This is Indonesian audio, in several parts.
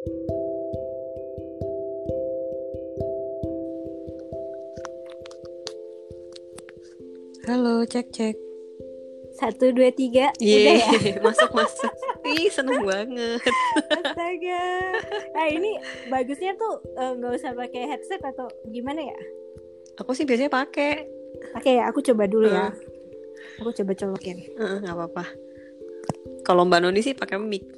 Halo, cek cek. Satu, dua, tiga. Iya, ya? masuk masuk. Ih, seneng banget. Astaga. Nah ini bagusnya tuh eh, nggak usah pakai headset atau gimana ya? Aku sih biasanya pakai. Oke ya, aku coba dulu ya. Hmm. Aku coba colokin. Nggak apa-apa. Kalau Mbak Noni sih pakai mic.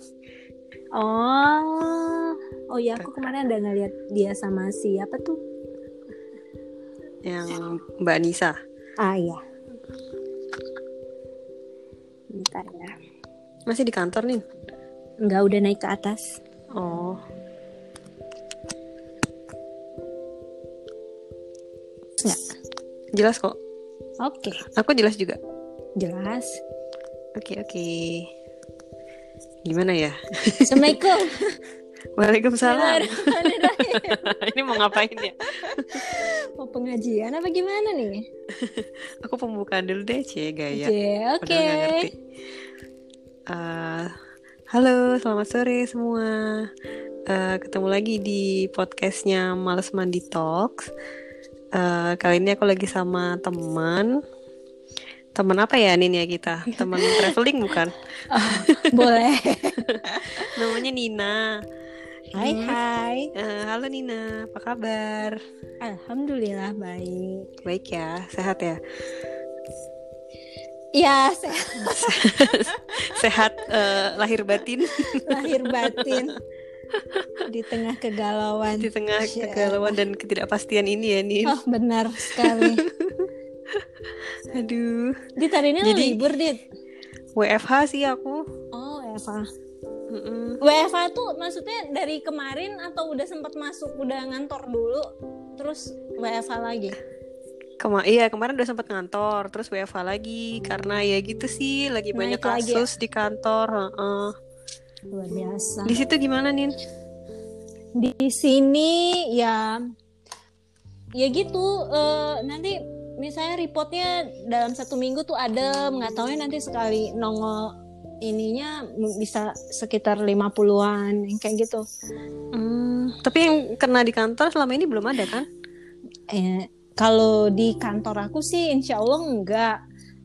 Oh, oh ya aku kemarin ada ngeliat dia sama siapa tuh? Yang Mbak Nisa. Ah iya. Bentar ya. Masih di kantor nih. Enggak udah naik ke atas. Oh, Enggak. jelas kok. Oke, Aku jelas juga. jelas. Oke, oke. Gimana ya? Assalamualaikum. Waalaikumsalam. Ini mau ngapain ya? Mau pengajian apa gimana nih? Aku pembukaan dulu deh, cie gaya. Oke, ngerti. Eh, halo, selamat sore semua. Eh, ketemu lagi di podcastnya Males Mandi Talks. Eh, kali ini aku lagi sama teman. Teman apa ya Nin ya kita? Teman traveling bukan? Boleh. Namanya Nina. Hai Hmm. hai. Eh, halo Nina, apa kabar? Alhamdulillah baik. Baik ya, sehat ya. Ya, saya Sehat eh, lahir batin lahir batin di tengah kegalauan. di tengah kegalauan dan ketidakpastian ini ya Nin. Oh, benar sekali. Aduh. Dit hari ini Jadi- libur, Dit. WFH sih aku. Oh, Eva. Mm-mm. WFA tuh maksudnya dari kemarin atau udah sempat masuk udah ngantor dulu terus WFA lagi? Kema iya kemarin udah sempat ngantor, terus WFH lagi karena ya gitu sih lagi banyak Naik lagi ya? kasus di kantor. heeh. Luar biasa. Di situ gimana Nin? di sini ya ya gitu eh, nanti misalnya reportnya dalam satu minggu tuh ada nggak tahu ya nanti sekali nongol ininya bisa sekitar 50-an yang kayak gitu Hmm, tapi yang kena di kantor selama ini belum ada kan? eh, kalau di kantor aku sih insya Allah enggak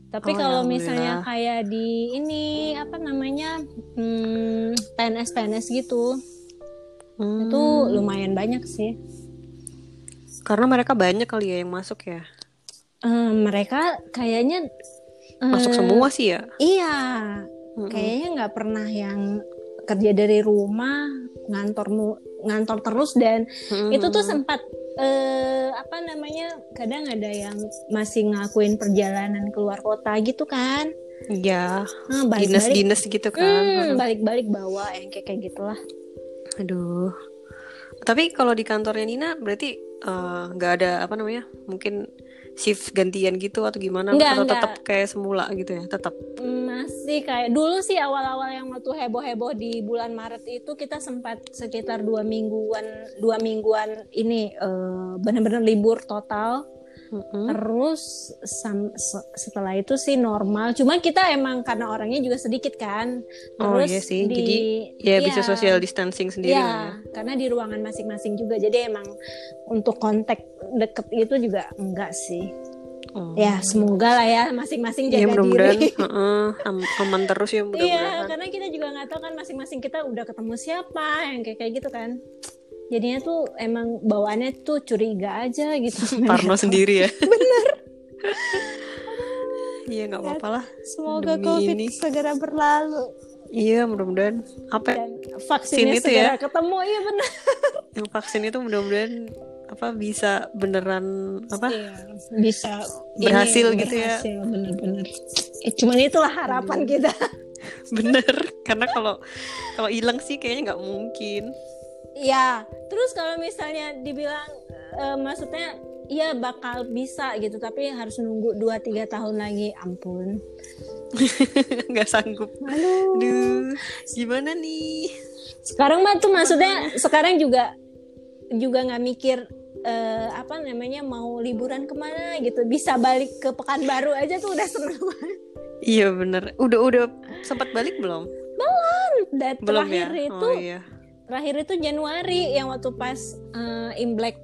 tapi Oh, kalau alhamdulillah. misalnya kayak di ini apa namanya hmm, PNS PNS gitu Hmm, itu lumayan banyak sih Karena mereka banyak kali ya yang masuk ya. Eh, mereka kayaknya Masuk eh, semua sih ya. Iya, Mm-mm. kayaknya nggak pernah yang kerja dari rumah ngantor ngantor terus dan Mm-mm. itu tuh sempat eh, apa namanya kadang ada yang masih ngelakuin perjalanan keluar kota gitu kan Iya, nah, dinas-dinas gitu kan. Hmm, balik-balik bawa yang kayak kayak gitulah Aduh. Tapi kalau di kantornya Nina berarti nggak ada apa namanya? Mungkin shift gantian gitu atau gimana? Nggak, atau tetap kayak semula gitu ya? Tetap. masih kayak dulu sih awal-awal yang waktu heboh-heboh di bulan Maret itu kita sempat sekitar dua mingguan dua mingguan ini eh, benar-benar libur total Mm-mm. Terus sam- se- setelah itu sih normal. Cuma kita emang karena orangnya juga sedikit kan. Oh, Terus iya sih. di Jadi, Ya iya, bisa social distancing sendiri lah ya. Iya, karena di ruangan masing-masing juga. Jadi emang untuk kontak deket itu juga enggak sih. Oh. Ya semoga lah ya masing-masing Iya jaga mudah-mudahan diri. heeh, am- aman terus ya Iya, mudah-mudahan. karena kita juga nggak tahu kan masing-masing kita udah ketemu siapa yang kayak kayak gitu kan. Jadinya tuh emang bawaannya tuh curiga aja gitu. Parno sendiri ya. Bener. Iya nggak apa-apa lah. Semoga Demi COVID ini. segera berlalu. Iya mudah-mudahan apa dan vaksinnya itu segera ya. ketemu iya benar yang vaksin itu mudah-mudahan apa bisa beneran apa Iya, bisa Berhasil ini, gitu ya. berhasil, bener-bener eh, cuman itulah harapan kita bener karena kalau kalau hilang sih kayaknya nggak mungkin ya terus kalau misalnya dibilang eh, maksudnya iya bakal bisa gitu tapi harus nunggu 2-3 tahun lagi ampun. Nggak sanggup. Aduh Duh, gimana nih? Sekarang mah tuh maksudnya sekarang juga juga nggak mikir eh, apa namanya mau liburan ke mana gitu. Bisa balik ke Pekanbaru aja tuh udah seneng banget. iya bener. Udah udah sempat balik belum? Dan belum ya? terakhir itu oh iya terakhir itu Januari yang waktu pas uh, Imlek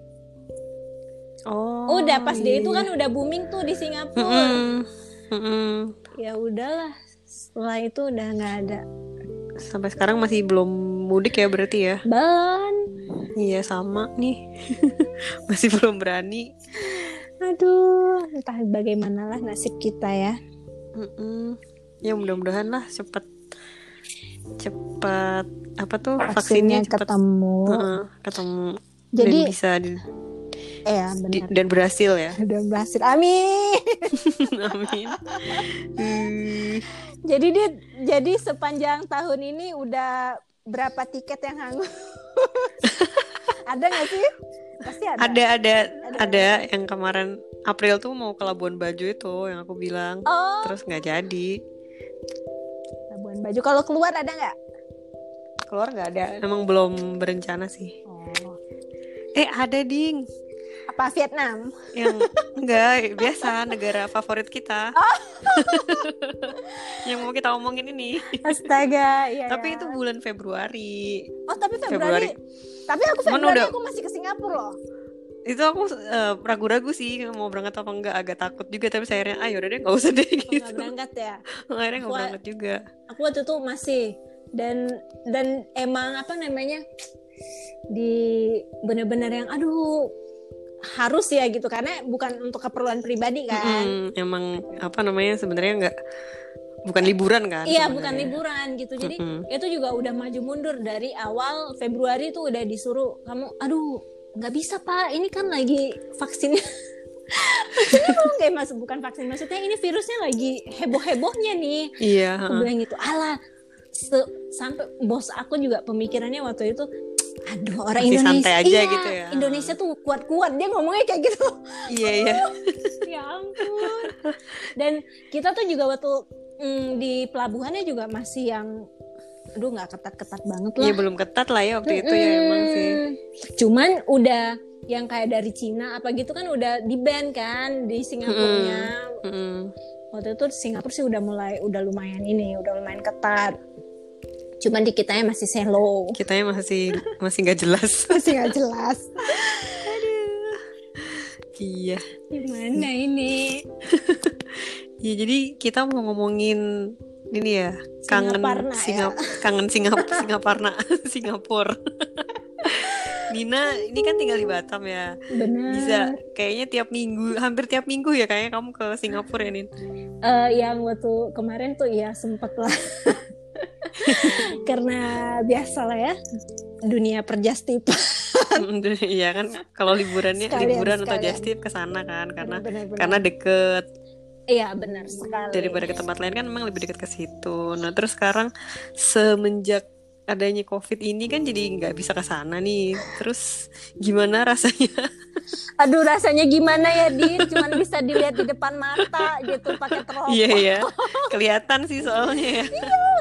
Oh. udah pas dia itu iya. kan udah booming tuh di Singapura Mm-mm. Mm-mm. ya udahlah setelah itu udah nggak ada Sampai sekarang masih belum mudik ya berarti ya? ban Iya sama nih. masih belum berani. aduh entah bagaimana lah nasib kita ya Mm-mm. Ya mudah-mudahan lah cepet cepet apa tuh vaksinnya vaksinnya cepet ketemu. Heeh, ketemu. Jadi- dan bisa di- ya di- dan berhasil ya. udah berhasil. Amin. Amin. Hmm. jadi dia jadi sepanjang tahun ini udah berapa tiket yang hangus? Ada nggak sih? Pasti ada Ada ada. ada. Yang kemarin April tuh mau ke Labuan Bajo itu yang aku bilang. oh. Terus nggak jadi. Labuan Bajo kalau keluar ada nggak Keluar nggak ada. Emang belum berencana sih. oh Eh ada ding. apa Vietnam yang enggak biasa negara favorit kita yang mau kita omongin ini astaga iya tapi ya. itu bulan Februari oh tapi Februari. Februari, tapi aku Februari udah- aku masih ke Singapura loh itu aku eh, ragu-ragu sih mau berangkat apa enggak. Agak takut juga tapi saya akhirnya ayo udah deh nggak usah deh gitu. nggak berangkat ya? Akhirnya nggak berangkat juga. aku waktu itu masih dan dan emang apa namanya di bener-bener yang aduh harus ya gitu. Karena bukan untuk keperluan pribadi kan. Mm-mm, emang apa namanya sebenarnya nggak bukan liburan kan iya sebenarnya. bukan liburan gitu. Jadi Mm-mm. itu juga udah maju mundur. Dari awal Februari tuh udah disuruh kamu aduh nggak bisa pak. Ini kan lagi vaksinnya maksudnya belum kayak masuk bukan vaksin. Maksudnya ini virusnya lagi heboh hebohnya nih. Iya aku bilang gitu alah se- sampai bos aku juga pemikirannya waktu itu aduh orang Masih Indonesia santai aja iya, gitu ya. Indonesia tuh kuat-kuat. Dia ngomongnya kayak gitu. Iya iya. Ya ampun. Dan kita tuh juga waktu mm, di pelabuhannya juga masih yang aduh nggak ketat-ketat banget lah. iya belum ketat lah ya waktu itu ya emang sih. Cuman udah yang kayak dari Cina apa gitu kan udah di ban kan di Singapurnya. Mm-mm. waktu itu Singapura sih udah mulai udah lumayan ini udah lumayan ketat. Cuman di kitanya masih selo. Kitanya masih masih nggak jelas. Masih nggak jelas. Iya. Gimana ini? Ya jadi kita mau ngomongin ini ya kangen Singaparna ya. Singap kangen Singap Singaparna Singapura. Nina ini kan tinggal di Batam ya. benar Bisa kayaknya tiap minggu, hampir tiap minggu ya kayaknya kamu ke Singapura ya Nin. Eh, yang waktu kemarin tuh ya sempet lah karena biasa lah ya dunia perjastipan Iya kan kalau liburannya Sekalian, liburan atau sekalian. just tip ke sana kan karena Benar-benar. karena deket iya benar sekali daripada ke tempat lain kan memang lebih dekat ke situ. Nah terus sekarang semenjak adanya covid ini kan jadi nggak bisa ke sana nih. Terus gimana rasanya? Aduh rasanya gimana ya Din? Cuman bisa dilihat di depan mata gitu pakai teropong Iya iya. Kelihatan sih soalnya ya.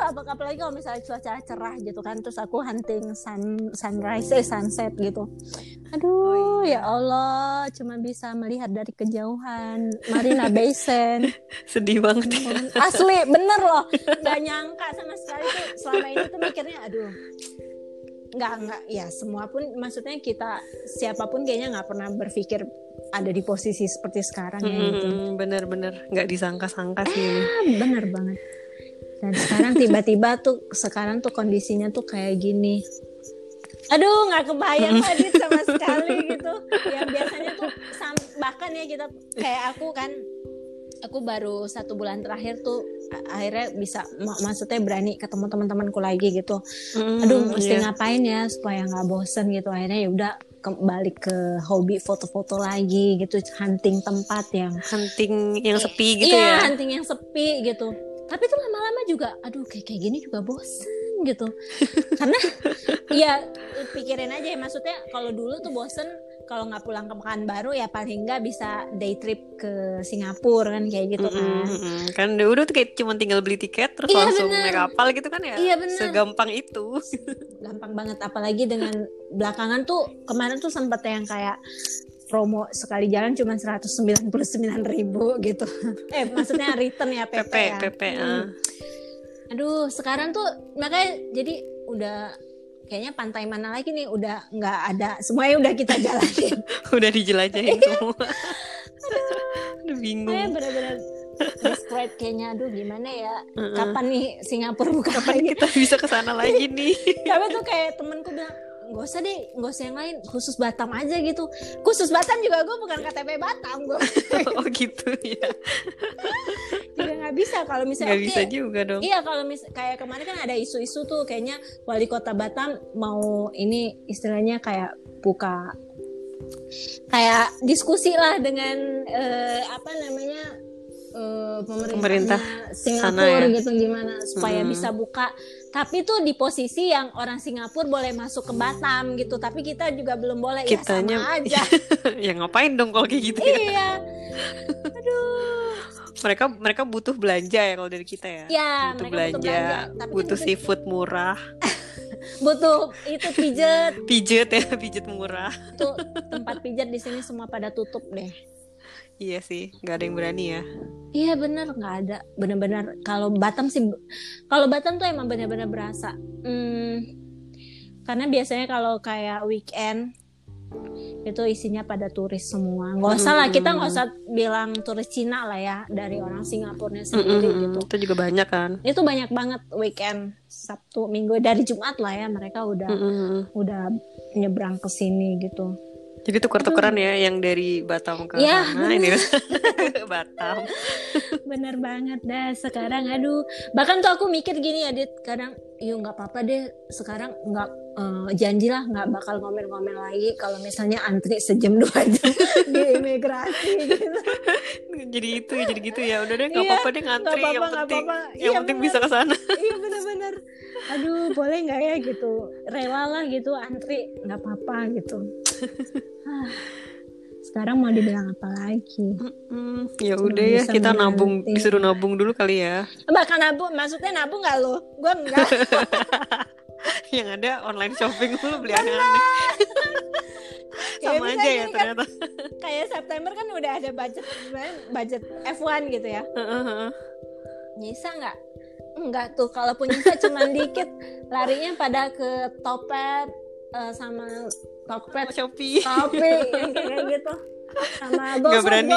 apa apalagi kalau misalnya cuaca cerah gitu kan terus aku hunting sun sunrise eh sunset gitu. Aduh Oh, iya. ya Allah. Cuma bisa melihat dari kejauhan. Marina Basin. Sedih banget. Asli bener loh. Nggak nyangka sama sekali tuh selama ini tuh mikirnya aduh nggak nggak. Ya semua pun maksudnya kita siapa pun kayaknya nggak pernah berpikir ada di posisi seperti sekarang ya gitu. Mm, Bener-bener nggak disangka-sangka sih. Ah, bener banget. Dan sekarang tiba-tiba tuh sekarang tuh kondisinya tuh kayak gini. Aduh nggak kebayang Adit sama sekali gitu. Ya biasanya tuh bahkan ya kita kayak aku kan aku baru satu bulan terakhir tuh akhirnya bisa mak- maksudnya berani ketemu teman-temanku lagi gitu Mm, aduh mesti iya. ngapain ya supaya nggak bosen gitu akhirnya ya udah kembali ke hobi foto-foto lagi gitu hunting tempat yang hunting yang sepi gitu iya, ya. hunting yang sepi gitu. Tapi tuh lama-lama juga, aduh kayak kayak gini juga bosen gitu. Karena ya pikirin aja ya, maksudnya kalau dulu tuh bosen kalau nggak pulang ke Pekanbaru ya paling nggak bisa day trip ke Singapura kan kayak gitu kan. Mm, mm, mm. Kan udah tuh kayak cuma tinggal beli tiket terus Iya, langsung bener. naik kapal gitu kan ya. Iya, bener. Segampang itu. Gampang banget apalagi dengan belakangan tuh kemarin tuh sempet yang kayak promo sekali jalan cuma 199.000 ribu gitu. eh maksudnya return ya PP, PP ya. PP. Hmm. ah. Aduh, sekarang tuh makanya jadi udah kayaknya pantai mana lagi nih? Udah nggak ada semuanya udah kita jalanin. Udah dijelajahin semua. Aduh. Bingung. saya benar-benar desperate kayaknya aduh gimana ya? Kapan nih Singapura buka Kapan lagi? kita bisa ke sana lagi nih? tapi tuh kayak temenku bilang nggak usah deh nggak usah yang lain khusus Batam aja gitu khusus Batam juga gue bukan KTP Batam gue oh gitu ya. juga nggak bisa kalau misalnya Nggak oke, bisa juga dong. Iya kalau mis kayak kemarin kan ada isu-isu tuh kayaknya wali kota Batam mau ini istilahnya kayak buka kayak diskusi lah dengan eh, apa namanya eh, Pemerintah sana Singapura ya. gitu gimana supaya Mm-mm. bisa buka. Tapi tuh di posisi yang orang Singapura boleh masuk ke Batam gitu, tapi kita juga belum boleh Kitanya- ya sama aja. ya ngapain dong kalau kayak gitu ya? iya. Aduh. Mereka mereka butuh belanja ya kalau dari kita ya. Ya, butuh mereka belanja, butuh belanja, tapi kan butuh juga seafood murah, butuh itu pijet pijet ya, pijet murah. tuh tempat pijat di sini semua pada tutup deh. Iya sih, nggak ada yang berani ya. Iya bener nggak ada bener-bener kalau Batam sih kalau Batam tuh emang bener-bener berasa. Hmm, karena biasanya kalau kayak weekend itu isinya pada turis semua. Nggak usah lah kita nggak usah bilang turis Cina lah ya dari orang Singapurnya sendiri Mm-mm, gitu. Itu juga banyak kan. Itu banyak banget weekend Sabtu Minggu dari Jumat lah ya mereka udah Mm-mm. udah nyebrang ke sini gitu. Jadi tuker-tukeran ya yang dari Batam ke Iya, sana ini? Batam. Bener banget dah sekarang aduh. Bahkan tuh aku mikir gini ya Dit kadang yuk nggak apa-apa deh sekarang nggak eh, janji lah nggak bakal ngomel-ngomel lagi kalau misalnya antri sejam dua jam. Di imigrasi gitu jadi itu jadi gitu ya. Udah deh nggak Iya, apa-apa deh ngantri yang apa-apa nggak penting apa-apa. yang iya penting bener. bisa ke sana. iya bener-bener. Aduh boleh nggak ya gitu? Rela lah gitu antri. Nggak apa-apa gitu. Ah, sekarang mau dibilang apa lagi? Hmm, ya udah ya kita nabung menanti. disuruh nabung dulu kali ya. bahkan nabung? Maksudnya nabung nggak lo gue enggak yang ada online shopping dulu beli aneh-aneh. Sama bisa aja ya kan ternyata. kayak September kan udah ada budget budget F1 gitu ya nyisa nggak nggak tuh kalaupun nyisa cuman dikit larinya pada ke Topet eh, sama Tokped Shopee. Shopee yang kayak gitu sama Nggak GoFood berani.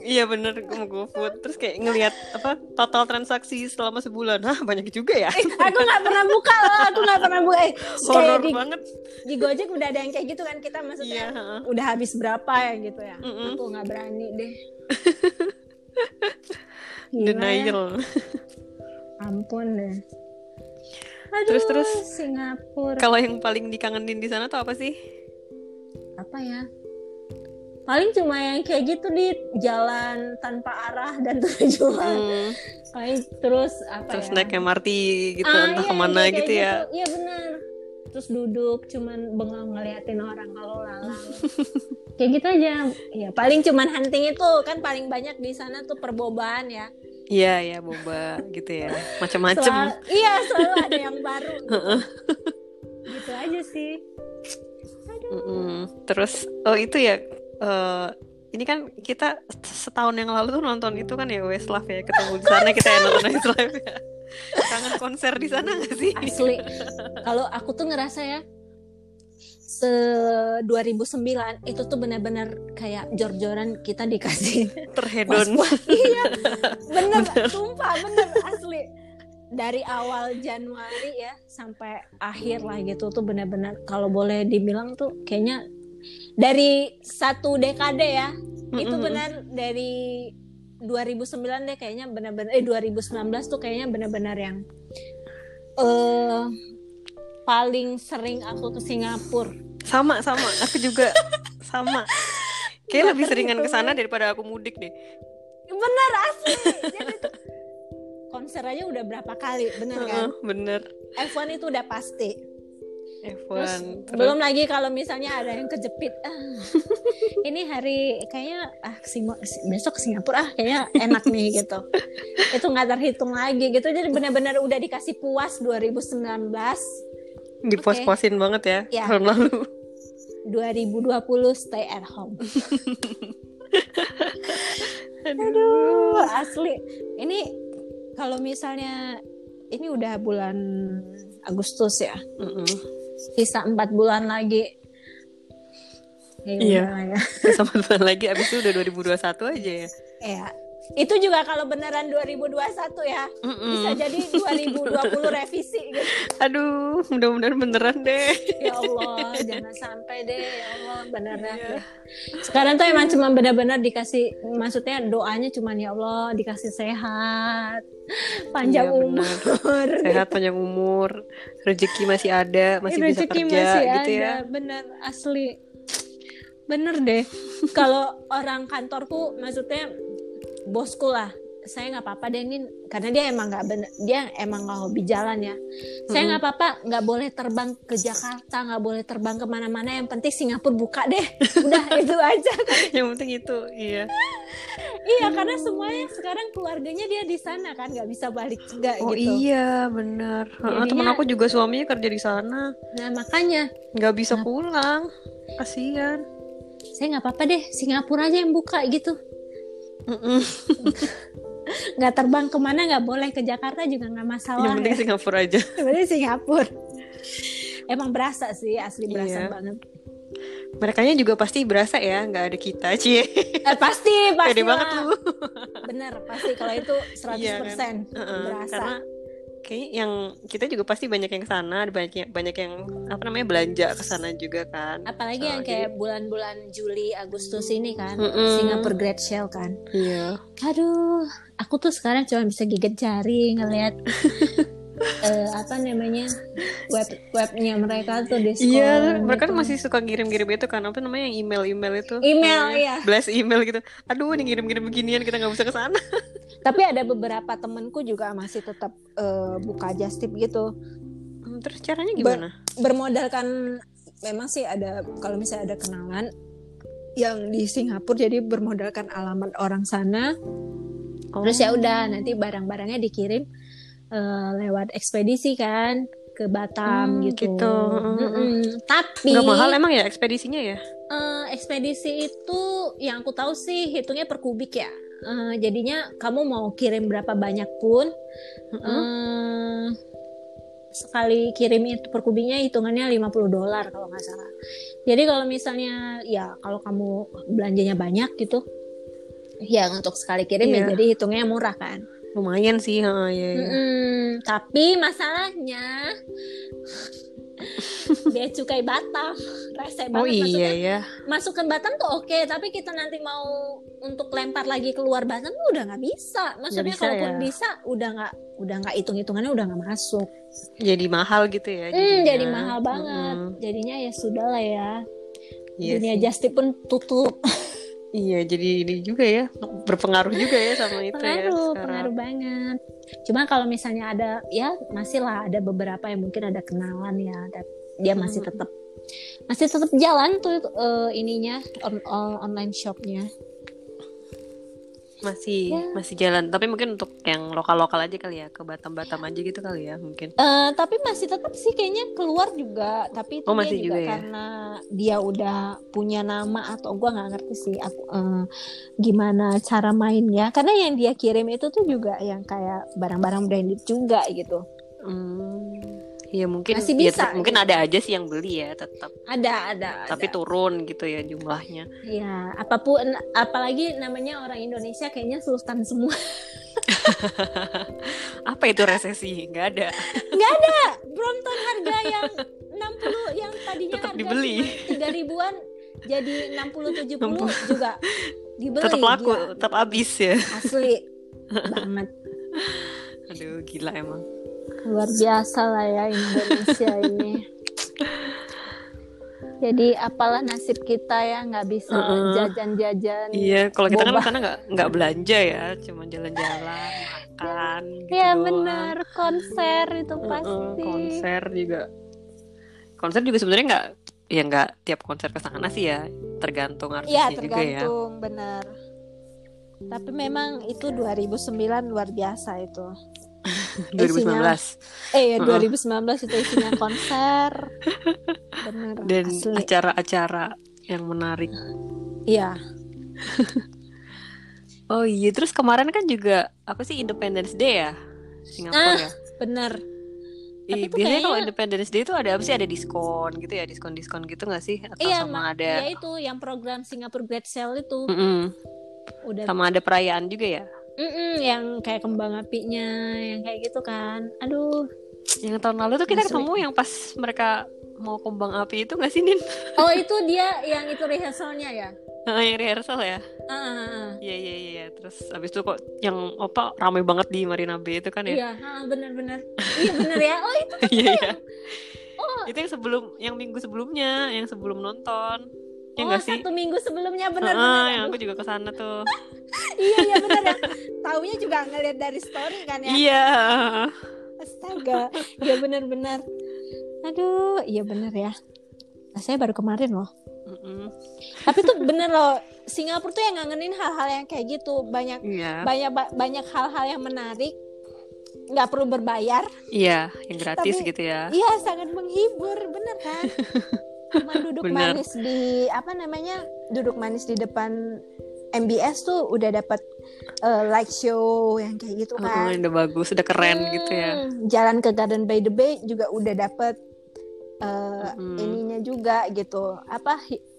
Iya bener mau GoFood Terus kayak ngelihat apa total transaksi selama sebulan Hah banyak juga ya aku nggak pernah buka loh aku nggak pernah buka eh, kayak Horor di, banget di Gojek udah ada yang kayak gitu kan kita Iya maksudnya heeh. udah habis berapa ya gitu ya Mm-mm. aku nggak berani deh Gila ya. Denial ampun deh Aduh, Terus, terus. Singapura Kalau yang paling dikangenin di sana tuh apa sih? apa ya paling cuma yang kayak gitu di jalan tanpa arah dan tujuan. Hmm, paling terus apa terus ya? naik MRT gitu Ah, entah iya, ke mana kayak gitu ya. iya benar. Terus duduk cuman bengong ngeliatin orang kalau lalang. Kayak gitu aja. Ya paling cuman hunting itu. Kan paling banyak di sana tuh perboban ya. Iya ya boba gitu ya. Macem-macem. Selalu- iya selalu ada yang baru. Gitu. gitu aja sih. Aduh. Terus oh itu ya eh, ini kan kita setahun yang lalu tuh nonton itu kan ya Westlife ya ketemu di sana kita ya nonton Westlife ya. Kangen konser di sana gak sih? asli kalau aku tuh ngerasa ya se 2009 itu tuh benar-benar kayak jor-joran kita dikasih Terhedon. iya bener, sumpah bener asli dari awal Januari ya sampai akhir lah gitu tuh benar-benar kalau boleh dibilang tuh kayaknya dari satu dekade ya itu Mm-mm. benar dari 2009 deh kayaknya benar-benar eh 2019 tuh kayaknya benar-benar yang eh paling sering aku ke Singapura. Sama sama, aku juga sama. Kayak lebih seringan ke sana daripada aku mudik deh. Bener asli. Jadi tuh konser aja udah berapa kali, bener kan? Heeh, bener. F1 itu udah pasti. F1 Terus, terus belum lagi kalau misalnya ada yang kejepit. Ah, ini hari kayaknya ah Singo- besok ke Singapura ah kayaknya enak nih gitu. Itu nggak terhitung lagi gitu. Jadi benar-benar udah dikasih puas 2019, dipuas-puasin banget ya, Ya. tahun lalu. 2020 stay at home. Aduh. Wah, asli. Ini kalau misalnya ini udah bulan Agustus ya. Mm-mm. Sisa empat bulan lagi ya, Iya. ya. sama bulan lagi abis itu udah 2021 aja ya ya itu juga kalau beneran 2021 ya. Mm-mm. bisa jadi 2020 revisi gitu. Aduh mudah-mudahan beneran deh. Ya Allah jangan sampai deh. Ya Allah beneran Iya. deh. Sekarang tuh emang cuma benar-benar dikasih maksudnya doanya cuma ya Allah dikasih sehat. Panjang Iya, umur. Sehat panjang umur. Rezeki masih ada masih bisa Rezeki kerja masih gitu ada, ya. Bener asli. Bener deh. Kalau orang kantorku maksudnya bosku lah. Saya nggak apa-apa deh ini karena dia emang nggak bener dia emang nggak hobi jalan ya. Saya nggak apa-apa nggak boleh terbang ke Jakarta nggak boleh terbang ke mana-mana. Yang penting Singapura buka deh. Udah itu aja. Yang penting itu iya. Iya karena semuanya sekarang keluarganya dia di sana kan nggak bisa balik juga oh gitu. iya benar Jadinya- temen aku juga suaminya kerja di sana. Nah makanya. Nggak bisa pulang. Kasihan. Saya nggak apa-apa deh Singapura aja yang buka gitu. nggak terbang ke mana nggak boleh. Ke Jakarta juga nggak masalah yang penting ya. Singapura aja. Yang penting Singapura. Emang berasa sih asli berasa Iya. banget. Mereka juga pasti berasa ya nggak ada kita cie. Eh, pasti pasti pede banget lu. Bener pasti. Kalau itu 100% Iya kan? Heeh, berasa. karena kayaknya yang kita juga pasti banyak yang ke sana banyak yang banyak yang apa namanya belanja ke sana juga kan. Apalagi Oh, yang kayak bulan-bulan Juli Agustus ini kan Mm-mm. Singapore Great Sale kan. Iya. Aduh aku tuh sekarang cuma bisa gigit jari ngelihat eh, apa namanya web webnya mereka tuh diskon Iya, mereka gitu. tuh masih suka ngirim-ngirim itu kan apa namanya yang email-email itu. Email, Namanya iya. Blast email gitu. Aduh, ini ngirim-ngirim beginian kita nggak bisa ke sana. tapi ada beberapa temenku juga masih tetap eh, buka just tip gitu Hmm, Terus caranya gimana? bermodalkan memang sih ada kalau misalnya ada kenalan yang di Singapura jadi bermodalkan alamat orang sana Oh. terus ya udah nanti barang-barangnya dikirim eh, lewat ekspedisi kan ke Batam Hmm, gitu. gitu. Mm-mm. Tapi Nggak mahal emang ya ekspedisinya ya? eh, ekspedisi itu yang aku tahu sih hitungnya per kubik ya. Eh, jadinya kamu mau kirim berapa banyak pun Mm-mm. eh, sekali kirim itu per kubiknya hitungannya 50 dolar kalau nggak salah. Jadi kalau misalnya ya kalau kamu belanjanya banyak gitu, ya untuk sekali kirim ya Iya. jadi hitungnya murah kan. Lumayan sih, ha, ya, ya. Tapi masalahnya dia cukai Batam, rese Oh banget iya maksudnya ya. masuk ke Batam tuh oke, tapi kita nanti mau untuk lempar lagi keluar Batam tuh udah nggak bisa. Maksudnya bisa kalaupun ya. bisa udah nggak udah nggak hitung hitungannya udah nggak masuk. Jadi mahal gitu ya. Hmm, jadi mahal banget. Mm-mm. Jadinya ya sudah lah ya. Iya Dunia sih. just tip pun tutup. Iya, jadi ini juga ya berpengaruh juga ya sama itu ya. pengaruh, sekarang. pengaruh banget. Cuma kalau misalnya ada ya masih lah ada beberapa yang mungkin ada kenalan ya, dia masih Hmm. tetap masih tetap jalan tuh eh, ininya on- on- online shopnya. Masih Ya. masih jalan, tapi mungkin untuk yang lokal-lokal aja kali ya, ke Batam-Batam aja gitu kali ya, mungkin. Eh, tapi masih tetap sih kayaknya keluar juga tapi itu Oh, masih juga, juga ya? karena dia udah punya nama atau gua nggak ngerti sih aku eh, gimana cara mainnya karena yang dia kirim itu tuh juga yang kayak barang-barang branded juga gitu Hmm, iya mungkin Masih ya bisa, tetap- mungkin gitu. ada aja sih yang beli ya tetap, ada ada tapi ada. turun gitu ya jumlahnya. ya apa pun apalagi namanya orang Indonesia kayaknya sultan semua Apa itu resesi? Nggak ada. nggak ada Brompton harga yang 60 yang tadinya Tetap harga dibeli. tiga ribuan jadi 60 70 60. juga dibeli tetap laku, gila. tetap habis ya. asli banget Aduh, gila emang. Luar biasa lah ya Indonesia ini jadi apalah nasib kita ya nggak bisa jajan-jajan Iya, kalau kita kan Boba. sana nggak nggak belanja ya, cuma jalan-jalan, makan. Gitu ya doang. benar konser itu Uh-uh, pasti konser juga. Konser juga sebenarnya nggak, ya nggak tiap konser ke sana sih ya, tergantung ya artisnya juga ya. tergantung benar tapi memang itu 2009 luar biasa itu 2019 eh ya Uh-uh. 2019 itu isinya konser benar dan acara-acara yang menarik. iya Oh iya, terus kemarin kan juga apa sih Independence Day ya, Singapura Ah. ya? benar Tapi Ih, biasanya kalau kayaknya- Independence Day itu ada apa sih? Ada diskon gitu ya, diskon-diskon gitu nggak sih? Atau Iya, sama Ma- ada, ya itu yang program Singapore Great Sale itu Mm-mm. udah sama ada perayaan juga ya? Mm-mm, yang kayak kembang apinya, yang kayak gitu kan. Aduh. Yang tahun lalu tuh kita Asli. ketemu yang pas mereka mau kembang api itu nggak sih Nin? Oh itu dia yang itu rehearsalnya ya? Ah, yang rehearsal ya? Ah, ah, ah. Iya iya iya. Terus abis itu kok yang apa ramai banget di Marina Bay itu kan ya? Iya, benar-benar. iya benar ya. Oh itu Iya iya. Oh. Itu yang sebelum yang minggu sebelumnya, yang sebelum nonton. Ya oh sih? satu minggu sebelumnya Ah, benar-benar. yang Aduh, aku juga ke sana tuh. iya iya benar ya. Taunya juga ngeliat dari story kan ya. Iya. Astaga, iya benar-benar. Aduh, iya benar ya. Nah, saya baru kemarin loh. Mm-mm. Tapi tuh bener loh, Singapura tuh yang ngangenin hal-hal yang kayak gitu. Banyak Iya. banyak ba- banyak hal-hal yang menarik. Nggak perlu berbayar. Iya, yang gratis Tapi- gitu ya. Iya, sangat menghibur, bener kan? Cuma duduk Bener. manis di apa namanya? Duduk manis di depan MBS tuh udah dapat eh, light show yang kayak gitu Oh, kan. udah bagus, udah keren gitu ya. Hmm, Jalan ke Garden by the Bay juga udah dapet eh, Mm. ininya juga gitu. Apa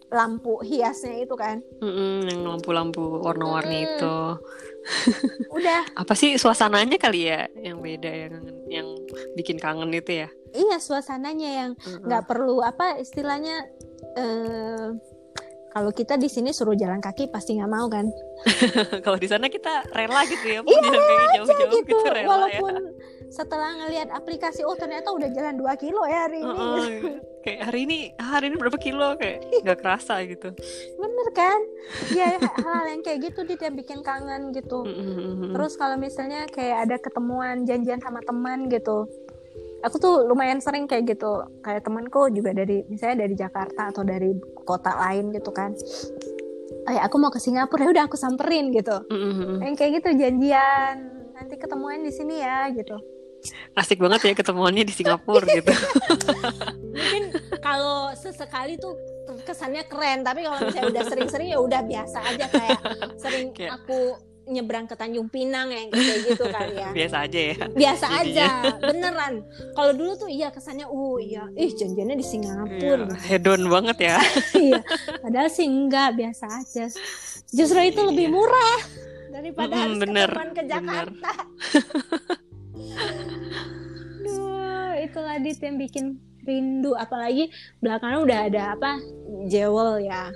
lampu hiasnya itu kan? Mm-mm, yang lampu-lampu warna-warni Mm-mm. itu. Udah. Apa sih suasananya kali ya yang beda yang yang bikin kangen itu ya? Iya suasananya yang nggak perlu apa istilahnya. eh kalau kita di sini suruh jalan kaki pasti nggak mau kan? Kalau di sana kita rela gitu ya, Iya, jalan kaki jauh-jauh gitu. gitu rela Walaupun ya. setelah ngelihat aplikasi, oh ternyata udah jalan 2 kilo ya hari ini. Heeh, kayak hari ini hari ini berapa kilo kayak nggak kerasa gitu. Bener kan? Ya hal-hal yang kayak gitu dia bikin kangen gitu. Terus kalau misalnya kayak ada ketemuan janjian sama teman gitu. Aku tuh lumayan sering kayak gitu. Kayak temanku juga dari misalnya dari Jakarta atau dari kota lain gitu kan. Eh aku mau ke Singapura ya udah aku samperin gitu. Mm-mm. Yang kayak gitu janjian. Nanti ketemuan di sini ya gitu. Asik banget ya ketemuannya di Singapura gitu. Mungkin kalau sesekali tuh kesannya keren, tapi kalau misalnya udah sering-sering ya udah biasa aja kayak sering Kayak- aku nyebrang ke Tanjung Pinang yang kayak gitu kali ya. Biasa aja ya. biasa Jadinya. aja beneran kalau dulu tuh iya kesannya uh iya ih janjiannya di Singapura Iya, hedon banget ya. iya padahal sih enggak biasa aja justru itu lebih Iya. murah daripada Mm-mm, harus bener, ke bener. Duh, itulah dit yang bikin rindu apalagi belakangan udah ada apa Jewel ya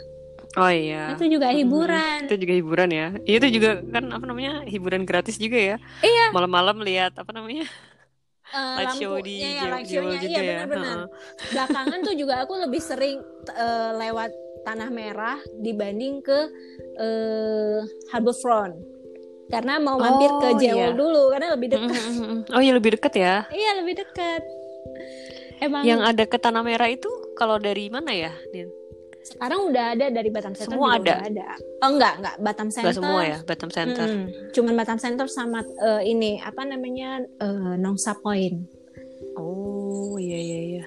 Oh iya. itu juga hiburan Itu juga hiburan ya. Itu juga kan apa namanya hiburan gratis juga ya. Iya. Malam-malam lihat apa namanya Eh, live show di ya, Jew- live show-nya, juga iya ya. benar-benar belakangan tuh juga aku lebih sering eh, lewat tanah merah dibanding ke eh, Harbor Front karena mau mampir Oh, ke Jewel iya. dulu karena lebih dekat. Oh iya lebih dekat ya. iya lebih dekat emang Yang ada ke Tanah Merah itu kalau dari mana ya? Nin? sekarang udah ada dari Batam Center Semua ada? ada oh enggak enggak Batam Center Gak semua ya, Batam Center. Mm-mm. cuman Batam Center sama eh, ini apa namanya eh, Nongsa Point Oh iya iya iya.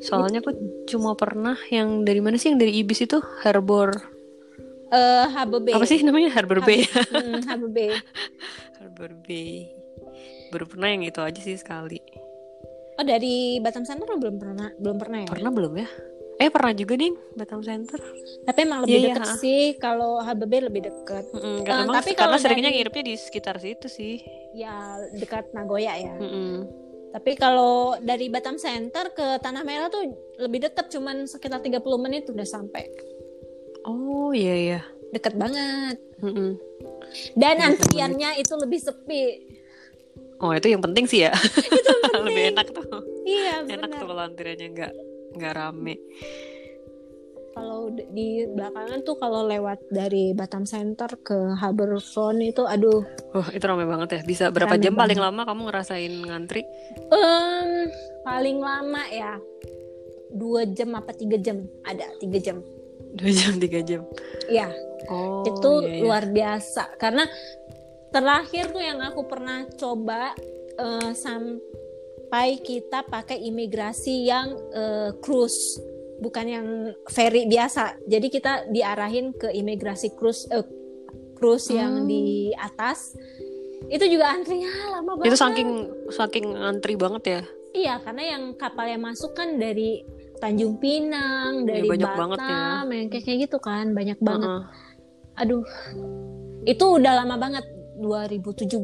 Soalnya aku cuma pernah yang dari mana sih yang dari Ibis itu Harbor eh Harbor Bay apa sih namanya Harbor Bay. Mm, Harbor Bay Harbor Bay. Baru pernah yang itu aja sih sekali. oh dari Batam Center belum pernah belum pernah ya Pernah belum ya? Eh pernah juga nih Batam Center. Tapi emang lebih Iya, iya, deket ha. sih kalau Harbor Bay lebih deket. Mm-mm, Eh, emang tapi karena kalau seringnya dari- nginepnya di sekitar situ sih. Ya dekat Nagoya ya. Mm-mm. Tapi kalau dari Batam Center ke Tanah Merah tuh lebih deket cuman sekitar 30 menit udah sampai. Oh iya iya. Deket banget. Mm-mm. Dan 30 antriannya itu lebih sepi. Oh itu yang penting sih ya. Lebih enak tuh. Iya Enak tuh benar. kalau antriannya nggak nggak rame. Kalau di belakangan tuh kalau lewat dari Batam Center ke Harbor Front itu aduh Wah itu rame banget ya. Bisa berapa Rame jam paling banget. lama kamu ngerasain ngantri? em paling lama ya dua jam apa tiga jam ada tiga jam Dua jam tiga jam. Iya Oh itu iya, iya. luar biasa karena terakhir tuh yang aku pernah coba eh, sampai kita pakai imigrasi yang eh, cruise bukan yang ferry biasa jadi kita diarahin ke imigrasi cruise eh, cruise yang Hmm. di atas itu juga antrinya lama banget Itu saking saking ngantri banget ya. Iya, karena yang kapal yang masuk kan dari Tanjung Pinang, dari banyak Batam, banget ya. yang kayak gitu kan, banyak banget. Heeh. Aduh, itu udah lama banget 2017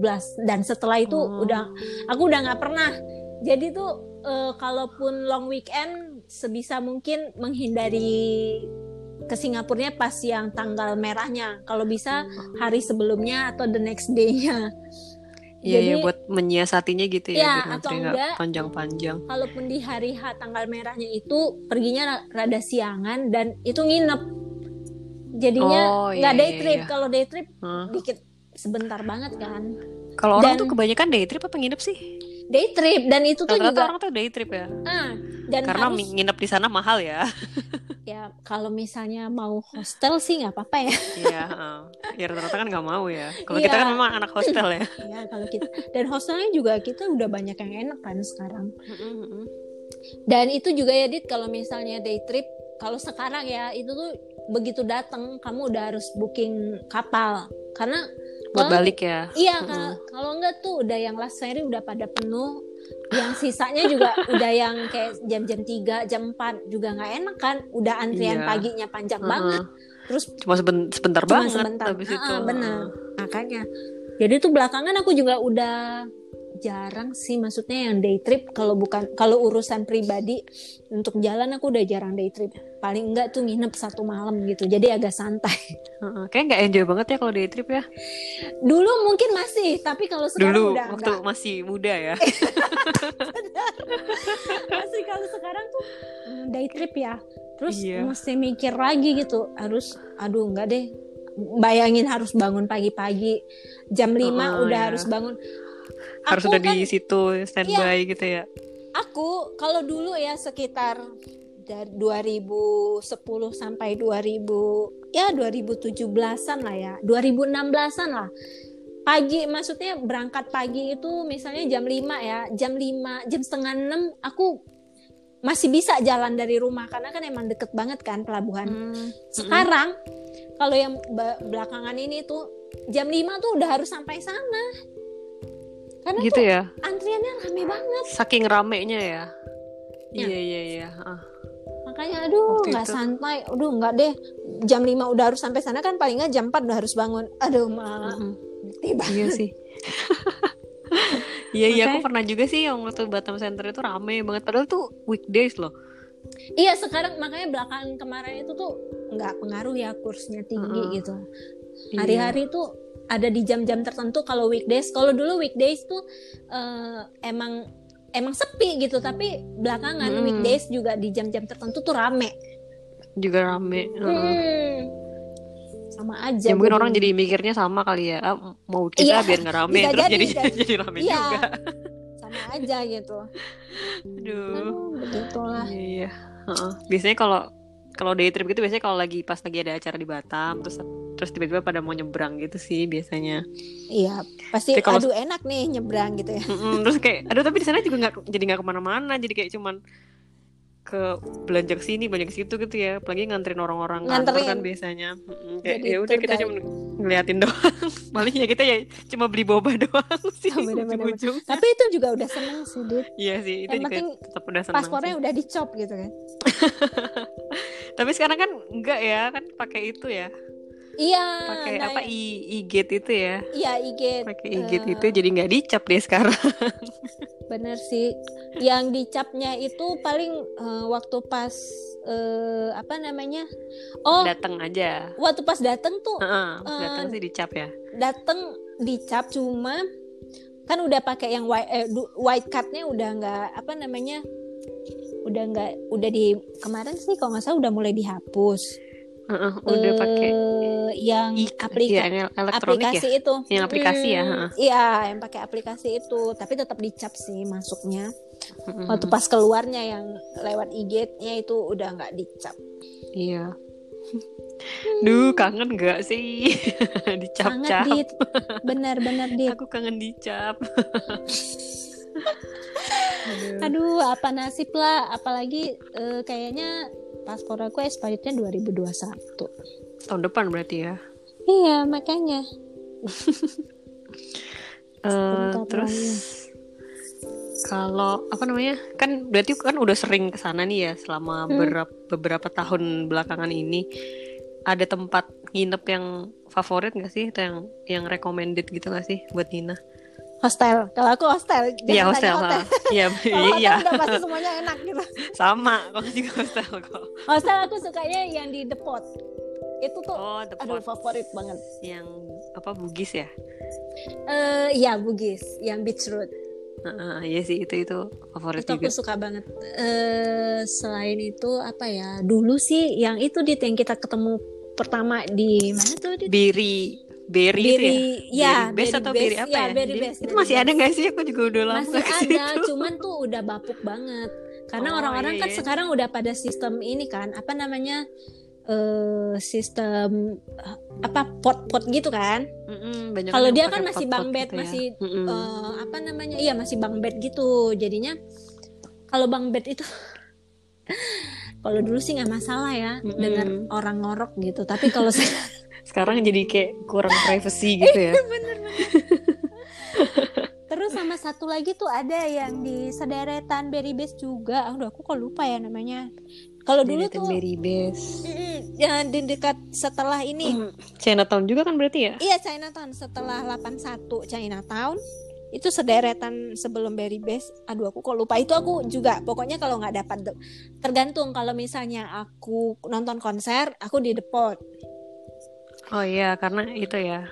dan setelah itu Oh. udah aku udah nggak pernah. Jadi tuh eh, kalaupun long weekend sebisa mungkin menghindari ke Singapurnya pas yang tanggal merahnya. Kalau bisa hari sebelumnya atau the next day-nya. Iya, iya, buat menyiasatinya gitu ya, Ya, biar atau enggak, panjang-panjang. kalaupun di hari H tanggal merahnya itu perginya ra- rada siangan dan itu nginep. Jadinya Oh, nggak iya, day iya, trip. iya. Kalau day trip Heeh. dikit sebentar banget kan. Kalau orang tuh kebanyakan day trip apa nginep sih? Day trip dan itu tuh Rata-rata juga orang tuh day trip ya. ah dan Karena harus nginep di sana mahal ya. ya kalau misalnya mau hostel sih nggak apa-apa ya. Iya, heeh. ya rata-rata kan nggak mau ya. Kalau kita Iya. kan memang anak hostel ya. ya kalau kita dan hostelnya juga kita udah banyak yang enak kan sekarang. Dan itu juga ya Dit kalau misalnya day trip kalau sekarang ya itu tuh begitu datang kamu udah harus booking kapal karena Buat kalau- balik ya. Iya kalau kalau enggak tuh udah yang last ferry udah pada penuh. Yang sisanya juga udah yang kayak jam-jam 3, jam 4 juga nggak enak kan. Udah antrian Iya. paginya panjang Heeh. banget. Terus Cuma seben- sebentar cuma banget sebentar. habis Ah, itu. ah, benar. Makanya. Jadi tuh belakangan aku juga udah jarang sih maksudnya yang day trip kalau bukan kalau urusan pribadi untuk jalan aku udah jarang day trip paling enggak tuh nginep satu malam gitu jadi agak santai. Kayak nggak enjoy banget ya kalau day trip ya. dulu mungkin masih tapi kalau sekarang Dulu udah waktu enggak masih muda ya. Masih kalau sekarang tuh mm, day trip ya. Terus Iya. mesti mikir lagi gitu. Harus aduh enggak deh. Bayangin harus bangun pagi-pagi. Jam 5 Oh, udah iya. harus bangun. Harus udah kan- di situ standby gitu ya. Aku kalau dulu ya sekitar dari 2010 sampai 2000 ya 2017-an lah ya. 2016-an lah. Pagi maksudnya berangkat pagi itu misalnya jam 5 ya. Jam 5, jam setengah 6 aku masih bisa jalan dari rumah karena kan emang deket banget kan pelabuhan. Hmm. Sekarang kalau yang be- belakangan ini tuh jam 5 tuh udah harus sampai sana. Karena Gitu tuh ya. antriannya rame banget. Saking ramenya ya. Ya. Iya iya iya. Ah. Makanya aduh nggak santai. Aduh nggak deh. Jam 5 udah harus sampai sana kan paling nggak jam 4 udah harus bangun. Aduh mah Mm-mm. tiba. Iya sih. Iya iya aku pernah juga sih yang waktu Batam Center itu rame banget padahal tuh weekdays loh. Iya sekarang makanya belakangan kemarin itu tuh nggak pengaruh ya kursnya tinggi Mm-mm. gitu. Iya. Hari-hari tuh ada di jam-jam tertentu kalau weekdays. Kalau dulu weekdays tuh eh, emang emang sepi gitu, tapi belakangan Mm. weekdays juga di jam-jam tertentu tuh rame. juga rame. Hmm. Sama aja. Ya mungkin orang jadi mikirnya sama kali ya. Ah, mau kita Iya, biar nggak rame terus jadi, jadi jadi. rame Iya. juga. sama aja gitu. Aduh. Aduh, begitulah. Iya iya. Heeh. Biasanya kalau kalau day trip gitu biasanya kalau lagi pas lagi ada acara di Batam terus terus tiba-tiba pada mau nyebrang gitu sih biasanya. Iya, pasti Tapi kalau- aduh enak nih nyebrang gitu ya. Mm-mm, terus kayak aduh tapi di sana juga nggak jadi nggak ke mana-mana jadi kayak cuman ke belanja ke sini belanja ke situ gitu ya apalagi nganterin orang-orang kantor Nganterin. kan biasanya Mm-mm, kayak ya udah kita cuma ngeliatin doang paling ya kita ya cuma beli boba doang sih Oh, bener-bener. ujung-ujung Tapi itu juga udah seneng sih, Dit. iya sih itu Yang juga penting tetap udah senang Paspornya sih. udah dicop gitu kan. tapi sekarang kan enggak ya kan pakai itu ya Iya. pakai nah, apa i i-gate itu ya Iya, IG. pakai i-gate Eh, itu jadi nggak dicap deh sekarang Bener sih. Yang dicapnya itu paling eh, waktu pas eh, apa namanya? Oh, datang aja waktu pas dateng tuh Heeh, Eh, datang sih dicap ya dateng dicap cuma kan udah pakai yang white eh, white cardnya udah nggak apa namanya udah nggak udah di kemarin sih kalau nggak salah udah mulai dihapus Heeh, udah pakai Eh, yang i aplikasi ya, yang elektronik aplikasi ya itu Yang aplikasi ya, Mm, heeh. iya yang pakai aplikasi itu tapi tetap dicap sih masuknya Mm-mm. waktu pas keluarnya yang lewat IG-nya itu udah nggak dicap Iya. Duh, kangen gak sih? Dicap-cap. dit benar-benar dit Aku kangen dicap. Aduh. Aduh, apa nasib lah. Apalagi eh, kayaknya paspor aku expirednya 2021. Tahun depan berarti ya. Iya, makanya. Eh, Sebentar terus. Kalau apa namanya? Kan berarti kan udah sering ke sana nih ya selama Hmm. berapa beberapa tahun belakangan ini. Ada tempat nginep yang favorit gak sih? Atau yang yang recommended gitu gak sih buat Nina? Hostel kalau aku hostel jangan Iya tanya hostel. Iya iya udah pasti semuanya enak gitu sama. Kalau juga hostel kok. hostel aku sukanya yang di depot itu tuh Oh the aduh pot favorit banget yang apa Bugis ya? eh ya Bugis yang beach road Heeh, iya sih itu itu favorit itu aku juga. suka banget eh selain itu apa ya dulu sih yang itu di yang kita ketemu pertama di mana tuh di Itu ya? Beri ya Beri base atau beri apa ya? Beri Jadi, Base, itu masih ada nggak sih? Aku juga udah lama masih ada cuman tuh udah bapuk banget karena Oh, orang-orang iya, kan iya. sekarang udah pada sistem ini kan apa namanya eh sistem eh, apa pot-pot gitu kan banyak Kalau dia kan masih pot-pot bunk bed, gitu ya. masih, Mm-mm. eh, apa namanya iya masih bang bed gitu jadinya kalau bang bed itu kalau dulu sih nggak masalah ya Mm-mm. dengar orang ngorok gitu tapi kalau sekarang jadi kayak kurang privacy gitu ya. terus sama satu lagi tuh ada yang di sederetan Berry Base juga. Aduh aku kok lupa ya namanya. Kalau dulu tuh Berry Base. yang di dekat setelah ini. Mm, Chinatown juga kan berarti ya? iya Chinatown. Setelah 81 Chinatown itu sederetan sebelum Berry Base. Aduh aku kok lupa. Itu aku juga pokoknya kalau nggak dapat tergantung. Kalau misalnya aku nonton konser aku di depot Oh iya, karena itu ya.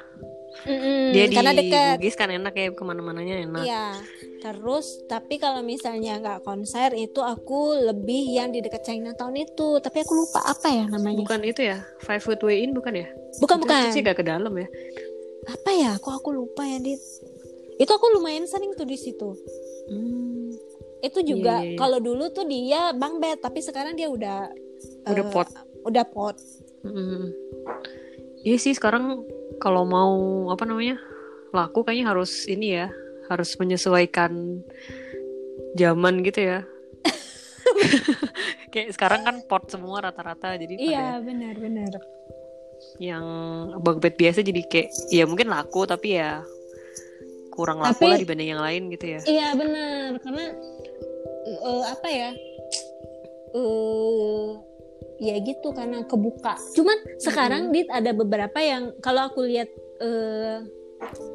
Mm-mm, Dia di karena dekat Bugis kan enak ya ke mana-mananya enak. Iya, terus tapi kalau misalnya nggak konser itu aku lebih yang di dekat Chinatown itu, tapi aku lupa apa ya namanya. Bukan itu ya? Five Foot Way In bukan ya? Bukan Itu- bukan. Itu sih gak ke dalam ya? Apa ya? Kok aku lupa ya di. Itu aku lumayan sering tuh di situ. Hmm, Itu juga Iya, iya, iya. kalau dulu tuh dia bang bed, tapi sekarang dia udah udah eh, pot. udah pot. Mm. Iya sih sekarang kalau mau apa namanya laku kayaknya harus ini ya harus menyesuaikan zaman gitu ya. Kayak sekarang kan pot semua rata-rata jadi Iya benar benar. yang bed biasa jadi kayak ya mungkin laku tapi ya kurang laku Tapi- lah dibanding yang lain gitu ya. Iya benar karena eh, apa ya? eh ya gitu karena kebuka. Cuman sekarang dit ada beberapa yang kalau aku lihat eh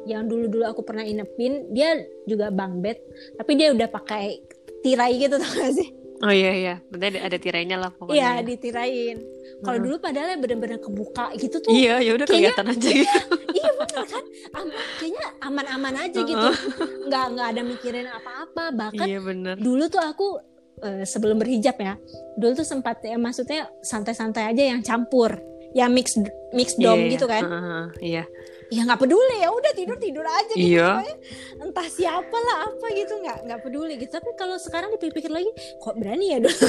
yang dulu-dulu aku pernah inepin dia juga bang bed tapi dia udah pakai tirai gitu tau gak sih? Oh iya iya, berarti ada, ada tirainya lah pokoknya. Iya ditirain. Kalau Heeh. dulu padahal bener-bener kebuka gitu tuh. Iya, ya udah kelihatan aja gitu. iya bener kan? Am- kayaknya aman-aman aja gitu. Nggak nggak ada mikirin apa-apa. Bahkan Iya bener. dulu tuh aku eh, sebelum berhijab ya dulu tuh sempat ya maksudnya santai-santai aja yang campur yang mix mix dom Iya, gitu kan Iya. ya nggak peduli ya udah tidur tidur aja gitu Iya. pokoknya. entah siapa lah apa gitu nggak nggak peduli gitu tapi kalau sekarang dipikir-pikir lagi kok berani ya dulu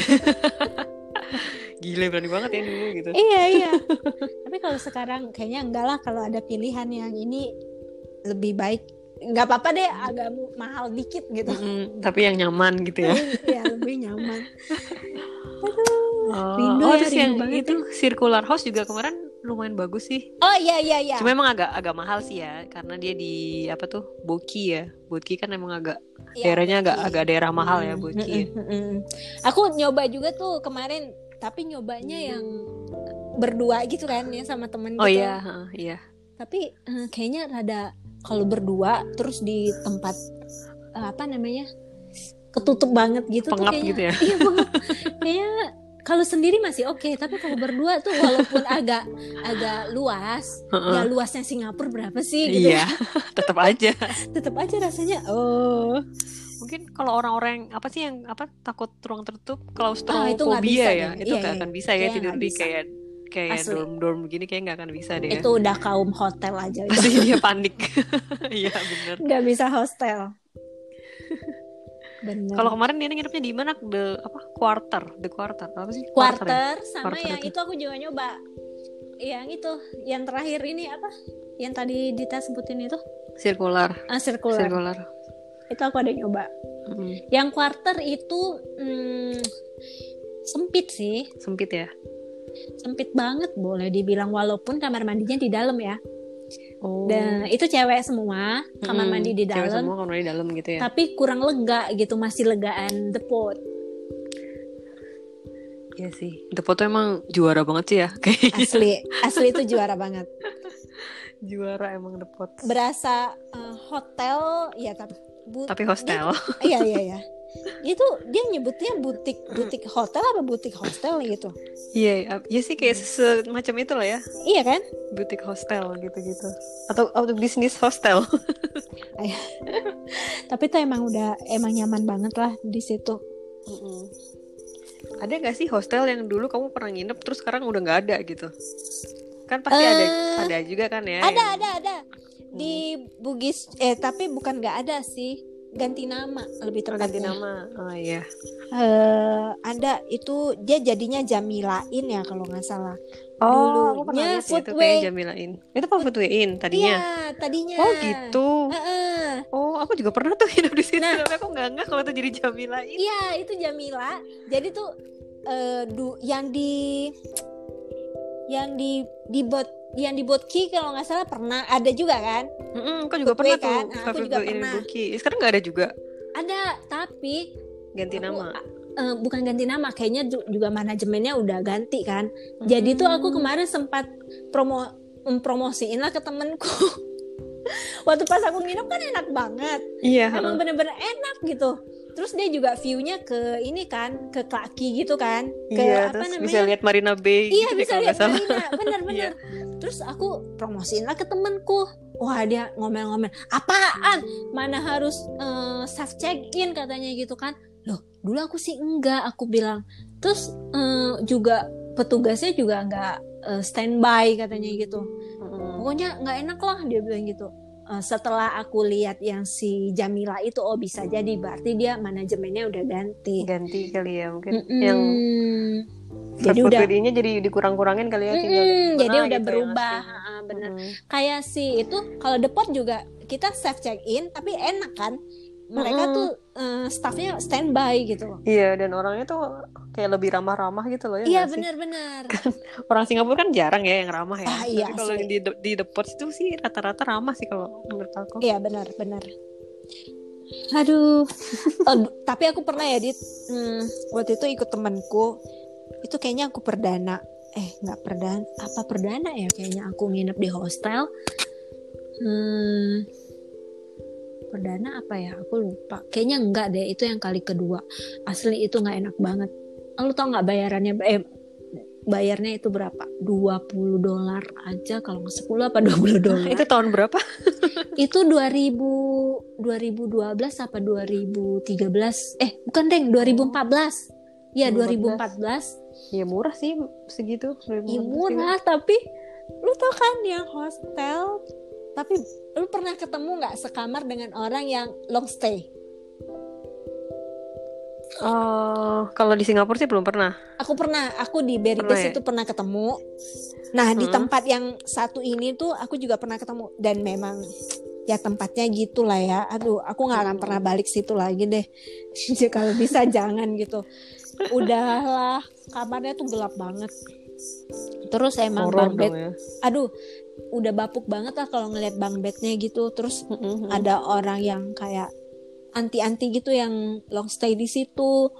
Gila berani banget ya dulu gitu. iya iya tapi kalau sekarang kayaknya enggak lah kalau ada pilihan yang ini lebih baik nggak apa-apa deh agak mahal dikit gitu Mm-mm, tapi yang nyaman gitu ya. ya lebih nyaman Oh, Rindu oh, ya, terus rindu yang banget itu circular house juga kemarin lumayan bagus sih. oh iya iya iya Cuma emang agak agak mahal sih ya karena dia di apa tuh Boki ya. Boki kan emang agak Iya, daerahnya agak Boki. agak daerah mahal ya Mm, Boki. mm, mm, mm. Aku nyoba juga tuh kemarin, tapi nyobanya yang berdua gitu kan ya sama temen Oh gitu. iya, heeh, iya. Tapi eh, kayaknya rada kalau berdua terus di tempat eh, apa namanya ketutup banget gitu tuh Pengap kayaknya. gitu ya. Iya. Kayaknya kalau sendiri masih oke, tapi kalau berdua tuh walaupun agak agak luas, Heeh. ya luasnya Singapura berapa sih gitu Iya, tetap aja. Tetap aja rasanya oh. Mungkin kalau orang-orang apa sih yang apa takut ruang tertutup Ah, itu bisa ya, deh. itu Iya, nggak iya. akan bisa ya Kayaknya tidur nggak di bisa. kayak kayak Asli. dorm-dorm begini kayak nggak akan bisa deh. ya. Itu udah kaum hotel aja. Pasti dia panik. Iya bener. nggak bisa hostel. Kalau kemarin dia nginepnya di mana? The apa? Quarter, the quarter. Apa sih? ya? quarter sama Quarter yang itu. itu aku juga nyoba. Yang itu, yang terakhir ini apa? Yang tadi Dita sebutin itu, Circular. ah, circular. Circular. Itu aku ada nyoba. Mm, Yang quarter itu hmm, sempit sih, sempit ya. Sempit banget boleh dibilang walaupun kamar mandinya di dalam ya. Oh. Dan itu cewek semua, kamar mandi di Cewek dalam. semua kamar mandi di dalam gitu ya. Tapi kurang lega gitu, masih legaan the pot. Iya sih. The Pot tuh emang juara banget sih ya. Kayak Asli, asli itu juara banget. juara emang The Pot. Berasa eh, hotel, ya tapi bu- Tapi hostel. Iya iya iya. Itu dia nyebutnya butik butik hotel apa butik hostel gitu. Iya, iya, iya sih kayak semacam itu lah ya. Iya kan? Butik hostel gitu-gitu. Atau atau bisnis hostel. Tapi itu emang udah emang nyaman banget lah di situ. Mm-mm. Ada gak sih hostel yang dulu kamu pernah nginep terus sekarang udah nggak ada gitu? Kan pasti ada Eh, ada juga kan ya. Ada yang- ada ada di Bugis eh tapi bukan nggak ada sih ganti nama lebih Oh, ganti nama. Oh iya. Eh, ada itu dia jadinya Jamilain ya kalau nggak salah. Oh, aku pernah lihat itu kayak Jamilain. Itu apa Foodway In tadinya? Iya tadinya. Oh gitu. Heeh. Oh, aku juga pernah tuh hidup di situ. Nah. Tapi aku nggak nggak kalau itu jadi Jamilain. Iya itu Jamila. Jadi tuh eh, du, yang di yang di di bot yang di Botki kalau nggak salah pernah ada juga kan? Mm-mm, aku juga pernah tuh. kan? Nah, aku Cafe juga pernah. Buki. Sekarang nggak ada juga. Ada tapi Ganti aku, nama. eh, bukan ganti nama kayaknya ju- juga manajemennya udah ganti kan. Jadi tuh aku Hmm. kemarin sempat promo mempromosiin lah ke temenku. Waktu pas aku nginep kan enak banget. Iya. Emang bener-bener enak gitu. Terus dia juga view-nya ke ini kan, ke Klaki gitu kan. Ke Iya, apa terus namanya? bisa lihat Marina Bay Iya gitu deh bisa lihat. Marina, bener-bener. Terus aku promosiin lah ke temenku. Wah dia ngomel-ngomel, apaan? Mana harus eh, self check in katanya gitu kan? Loh, dulu aku sih enggak, aku bilang. Terus eh, juga petugasnya juga enggak eh, standby katanya gitu. Pokoknya nggak enak lah dia bilang gitu. Eh, setelah aku lihat yang si Jamila itu, oh bisa jadi berarti dia manajemennya udah ganti. Ganti kali ya mungkin. Mm-mm. Yang jadi udah jadi dikurang-kurangin kali ya tinggal Mm-mm, di jadi udah gitu berubah, yang Ha-ha, bener. Mm-mm. Kayak si itu kalau depot juga kita self check in tapi enak kan. Mereka Mm-mm. tuh eh, staffnya standby gitu loh. Iya dan orangnya tuh kayak lebih ramah-ramah gitu loh ya. Iya benar-benar. Orang Singapura kan jarang ya yang ramah ya. Ah, iya, Tapi kalau yang di di depot itu sih rata-rata ramah sih kalau menurut aku. Iya benar-benar. Aduh. Aduh, tapi aku pernah ya dit. Hmm, waktu itu ikut temanku. Itu kayaknya aku perdana. Eh nggak perdana. Apa perdana ya? Kayaknya aku nginep di hostel. Hmm, perdana apa ya? Aku lupa. Kayaknya enggak deh. Itu yang kali kedua. Asli itu nggak enak banget. Lu tau nggak bayarannya? Eh bayarnya itu berapa? 20 dolar aja kalau nggak 10 apa 20 dolar Itu tahun berapa? itu 2000 2012 apa 2013 eh bukan deng 2014 ya 2014 Ya murah sih segitu. ya murah tapi lu tau kan yang hostel tapi lu pernah ketemu nggak sekamar dengan orang yang long stay Oh, kalau di Singapura sih belum pernah. aku pernah aku di Base ya? itu pernah ketemu nah di Hmm. tempat yang satu ini tuh aku juga pernah ketemu dan memang ya tempatnya gitulah ya aduh aku nggak akan Hmm. pernah balik situ lagi deh kalau bisa jangan gitu udahlah kamarnya tuh gelap banget terus emang Horor bang bed ya. aduh udah bapuk banget lah kalau ngeliat bang bednya gitu terus Mm-mm. ada orang yang kayak anti-anti gitu yang long stay di situ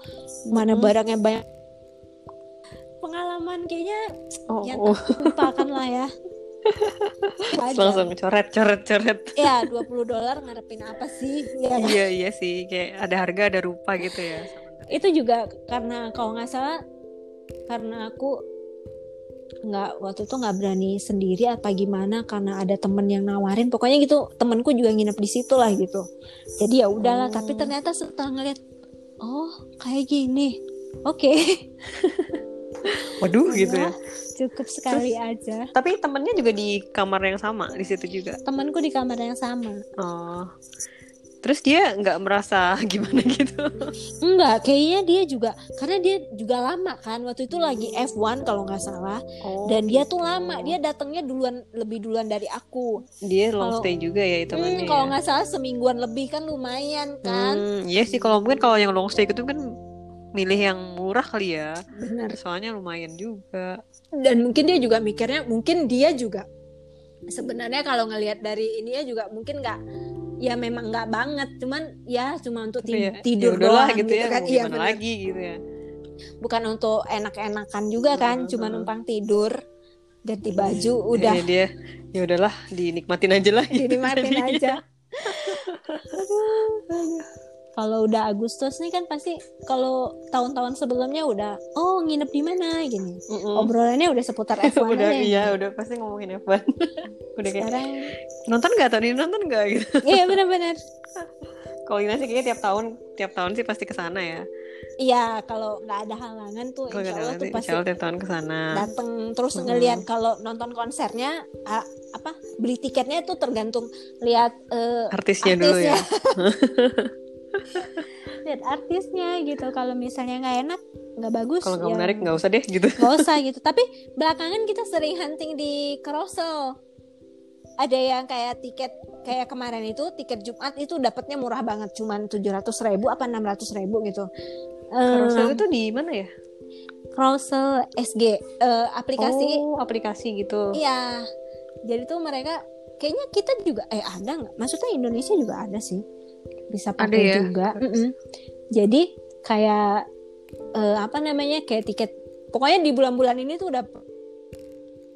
mana Mhm. barangnya banyak pengalaman kayaknya Oh, ya oh. lupakan lah ya langsung coret coret coret. ya 20 dolar ngarepin apa sih ya iya iya sih kayak ada harga ada rupa gitu ya. itu juga karena kalau nggak salah karena aku nggak waktu itu nggak berani sendiri apa gimana karena ada temen yang nawarin pokoknya gitu temenku juga nginep di situ lah gitu jadi ya udahlah Oh. tapi ternyata setelah ngeliat oh kayak gini oke Waduh gitu ya. cukup sekali aja Tapi temennya juga di kamar yang sama di situ juga. temanku di kamar yang sama Oh. Terus dia nggak merasa gimana gitu? enggak kayaknya dia juga karena dia juga lama kan waktu itu lagi F1 kalau nggak salah Oh, dan dia tuh lama dia datangnya duluan lebih duluan dari aku dia long stay juga ya itu Hmm, kalau nggak salah semingguan lebih kan lumayan kan. Hmm, iya sih kalau mungkin kalau yang long stay itu kan milih yang murah kali ya. Benar. Soalnya lumayan juga. Dan mungkin dia juga mikirnya, mungkin dia juga sebenarnya kalau ngelihat dari ini ya juga mungkin nggak ya memang nggak banget cuman ya cuma untuk ti Iya, tidur ya doang gitu, ya kan. iya lagi gitu ya. Bukan untuk enak-enakan juga kan cuma numpang tidur ganti baju udah. Jadi dia. Ya udahlah dinikmatin aja lah gitu dinikmatin jadinya. aja kalau udah Agustus nih kan pasti kalau tahun-tahun sebelumnya udah oh nginep di mana? gini. Mm-mm. obrolannya udah seputar F1 udah aja iya udah pasti ngomongin F1 udah kayak sekarang nonton nggak tadi nonton nggak? gitu. Iya benar-benar. Kalau Ina sih kayaknya tiap tahun tiap tahun sih pasti ke sana ya. Iya kalau nggak ada halangan tuh kalau insya Allah tuh pasti insya Allah tiap tahun ke sana dateng. Terus Mm-mm. ngelihat kalau nonton konsernya a- apa beli tiketnya itu tergantung lihat eh, artisnya dulu ya lihat artisnya gitu. Kalau misalnya nggak enak nggak bagus kalau nggak ya menarik nggak usah deh gitu. nggak usah gitu. Tapi belakangan kita sering hunting di carousel. Ada yang kayak tiket kayak kemarin itu tiket Jumat itu dapatnya murah banget. Cuman tujuh ratus ribu apa enam ratus ribu gitu. Carousel Eh, itu di mana ya? Carousel SG eh, aplikasi. Oh aplikasi gitu. Iya. Jadi tuh mereka kayaknya kita juga eh ada nggak? Maksudnya Indonesia juga ada sih. Bisa pakai ya? juga. Mm-mm. Jadi kayak eh, apa namanya? kayak tiket pokoknya di bulan-bulan ini tuh udah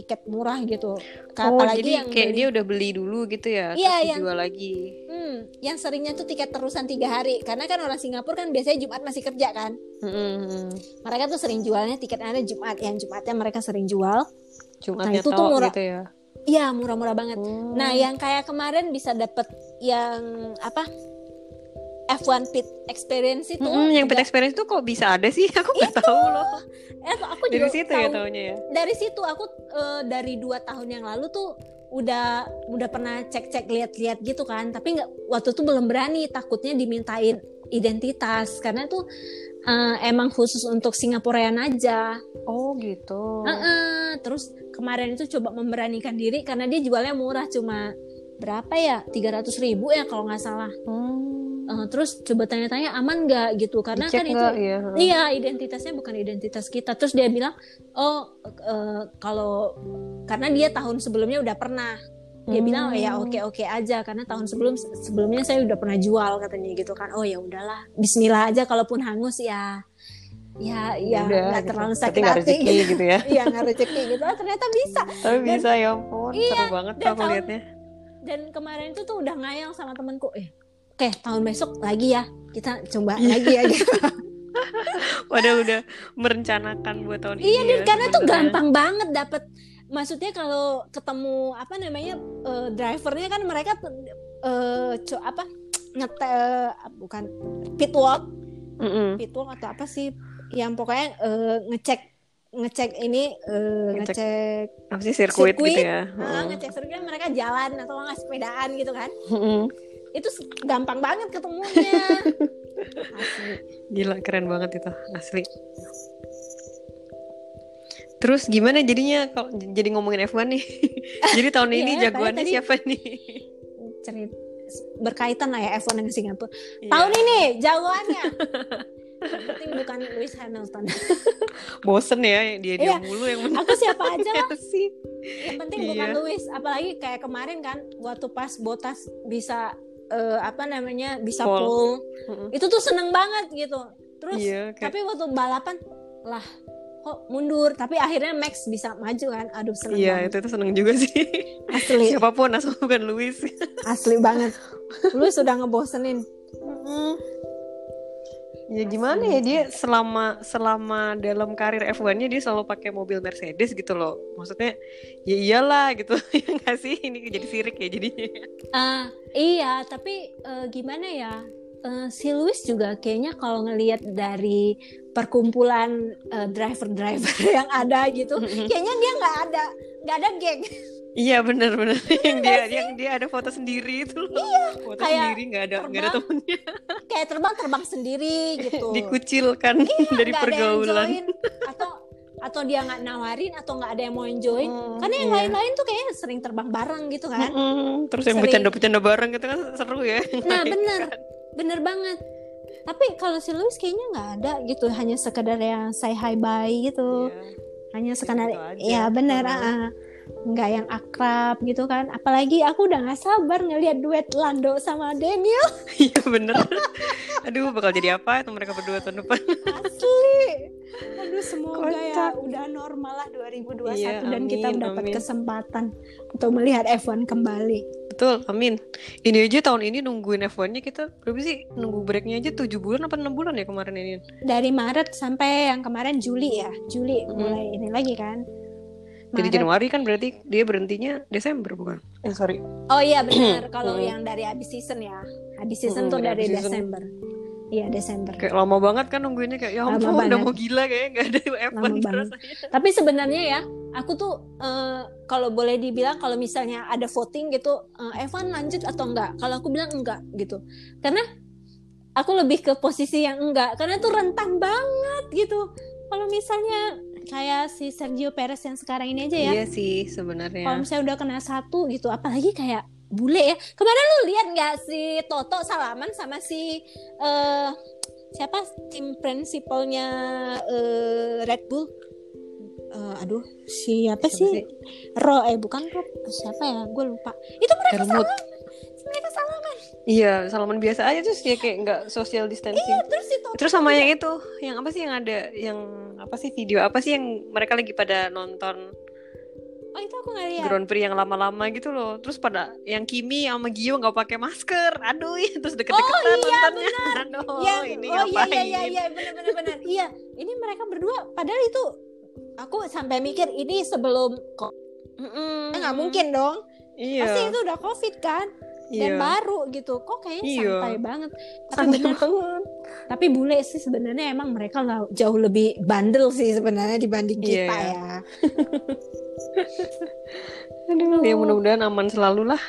tiket murah gitu. Oh Apalagi jadi yang kayak beli- dia udah beli dulu gitu ya Iya, terus yang- dijual lagi Hmm, yang seringnya tuh tiket terusan tiga hari karena kan orang Singapura kan biasanya Jumat masih kerja kan. Mm-mm. Mereka tuh sering jualnya tiketnya ada Jumat, yang Jumatnya mereka sering jual. Jumatnya itu tuh murah. gitu ya Iya murah-murah banget. Oh. Nah, yang kayak kemarin bisa dapet yang apa? F1 Pit Experience itu. Mm-mm, yang pet experience tuh kok bisa ada sih aku nggak tahu loh Eh, aku dari juga situ ya tahu- taunya ya Dari situ aku eh, dari dua tahun yang lalu tuh udah udah pernah cek-cek lihat-lihat gitu kan. Tapi nggak waktu itu belum berani takutnya dimintain identitas karena tuh eh, emang khusus untuk Singaporean aja. oh gitu Heeh, terus kemarin itu coba memberanikan diri karena dia jualnya murah cuma berapa ya 300 ribu ya kalau nggak salah. Hmm. Eh, terus coba tanya-tanya aman nggak gitu? Karena Dicek kan itu nggak ya iya identitasnya bukan identitas kita. Terus dia bilang oh eh, kalau karena dia tahun sebelumnya udah pernah. Dia Hmm. bilang oh, ya oke oke aja. Karena tahun sebelum sebelumnya saya udah pernah jual katanya gitu kan. Oh ya udahlah Bismillah aja kalaupun hangus ya. Ya ya nggak gitu. terlalu sakit hati. rezeki gitu ya. Iya nggak rezeki gitu. Oh, ternyata bisa. Tapi bisa ya ampun. Iya, seru banget dan tahun- liatnya. dan kemarin itu tuh udah ngayal sama temanku. Eh oke tahun besok lagi ya kita coba Iya. lagi ya gitu. Padahal udah merencanakan buat tahun ini Iya dan ya, karena tuh sebenarnya. gampang banget dapet maksudnya kalau ketemu apa namanya eh, drivernya kan mereka eh co- apa ngetel bukan pit walk Mm-mm. pit walk atau apa sih yang pokoknya eh, ngecek ngecek ini eh, Ngecek ngecek apa sih sirkuit, Sirkuit. gitu ya ah, ngecek sirkuit mereka jalan atau nggak sepedaan gitu kan Mm-mm. Itu gampang banget ketemunya. Asli. Gila keren banget itu asli. Terus gimana jadinya kalau jadi ngomongin F1 nih? Jadi tahun ini Iya, jagoannya tadi- siapa nih? Cerita berkaitan lah ya F1 dengan Singapura. Iya. tahun ini jagoannya. Yang penting bukan Lewis Hamilton. Bosen ya dia dia Iya. mulu yang menang. aku siapa aja lah. Sih. Yang penting bukan Iya. Lewis apalagi kayak kemarin kan waktu pas Botas bisa eh, apa namanya bisa Pole. pole Mm-mm. itu tuh seneng banget gitu. Terus iya kayak tapi waktu balapan lah kok mundur? Tapi akhirnya Max bisa maju kan? Aduh seneng iya banget. itu tuh seneng juga sih. Asli. Siapa pun asal bukan Louis asli banget. Lu sudah ngebosenin ya gimana ya dia selama selama dalam karir F1-nya dia selalu pakai mobil Mercedes gitu loh. Maksudnya ya iyalah gitu. Ya nggak sih? Ini jadi sirik ya jadinya. Ah, iya, tapi eh, gimana ya? Eh, si Luis juga kayaknya kalau ngelihat dari perkumpulan eh, driver-driver yang ada gitu, kayaknya dia nggak ada nggak ada geng. Iya benar-benar yang dia yang dia ada foto sendiri itu loh. Iya, foto kayak sendiri nggak ada nggak ada terbang. temennya Kayak terbang-terbang sendiri gitu. dikucilkan dari ada yang pergaulan. join, atau atau dia nggak nawarin atau nggak ada yang mau join. Hmm, Karena yang iya. lain-lain tuh kayaknya sering terbang bareng gitu kan. Mm-mm. Terus yang bercanda-bercanda bareng gitu kan seru ya. Nah bener, bener banget. Tapi kalau si Luis kayaknya nggak ada gitu, hanya sekedar yang say hi bye gitu. Iya. hanya sekadar gitu aja. ya benar Heeh. Nggak yang akrab gitu kan apalagi aku udah nggak sabar ngelihat duet Lando sama Daniel Iya bener. Aduh bakal jadi apa itu mereka berdua tahun depan? asli aduh semoga ya Kocak. udah normal lah 2021 Iya, dan kita mendapat amin. kesempatan untuk melihat F1 kembali Betul, amin. Ini aja tahun ini nungguin F1-nya kita berapa sih? Nunggu breaknya aja 7 bulan apa 6 bulan ya kemarin ini? dari Maret sampai yang kemarin Juli ya Juli Mhm. mulai ini lagi kan Jadi. Januari kan berarti dia berhentinya Desember bukan? Eh sorry. Oh iya benar kalau Hmm. yang dari habis season ya. Habis season Hmm, tuh dari season. Desember. Iya Desember. Kayak lama banget kan nungguinnya kayak ya Lama ampun udah banget. mau gila kayak gak ada F1 Lama banget. rasanya. Tapi sebenarnya ya, aku tuh eh, kalau boleh dibilang kalau misalnya ada voting gitu, eh, Evan lanjut atau enggak? Kalau aku bilang enggak gitu. Karena aku lebih ke posisi yang enggak karena tuh rentan banget gitu. Kalau misalnya kayak si Sergio Perez yang sekarang ini aja ya. Iya sih Kalau sebenarnya. misalnya udah kena satu gitu, apalagi kayak bule ya. Kemarin lu lihat nggak si Toto salaman sama si eh siapa tim prinsipalnya eh, Red Bull? Eh, aduh, siapa Siapa sih? sih? Ro eh bukan Ro, siapa ya? Gue lupa. Itu mereka Helmut. salaman. Mereka salaman. Iya, salaman biasa aja terus ya kayak nggak social distancing. Iya, terus si Toto Terus sama yang itu, yang apa sih yang ada yang apa sih video apa sih yang mereka lagi pada nonton Oh, itu aku nggak lihat. Grand Prix yang lama-lama gitu loh. Terus pada yang Kimi sama Gio nggak pakai masker. Aduh, ya, terus deket-deketan Oh, iya, nontonnya. Aduh, Iya, ini oh iya iya iya iya benar benar. iya, ini mereka berdua padahal itu aku sampai mikir ini sebelum kok Mm-mm. nggak mungkin dong. Iya. Pasti itu udah Covid kan dan iya. baru gitu. Kok kayaknya Iya. santai banget. Tapi Santai benar banget. tapi bule sih sebenarnya emang mereka jauh lebih bandel sih sebenarnya dibanding Iya, kita iya. ya. Aduh, ya mudah-mudahan aman selalu lah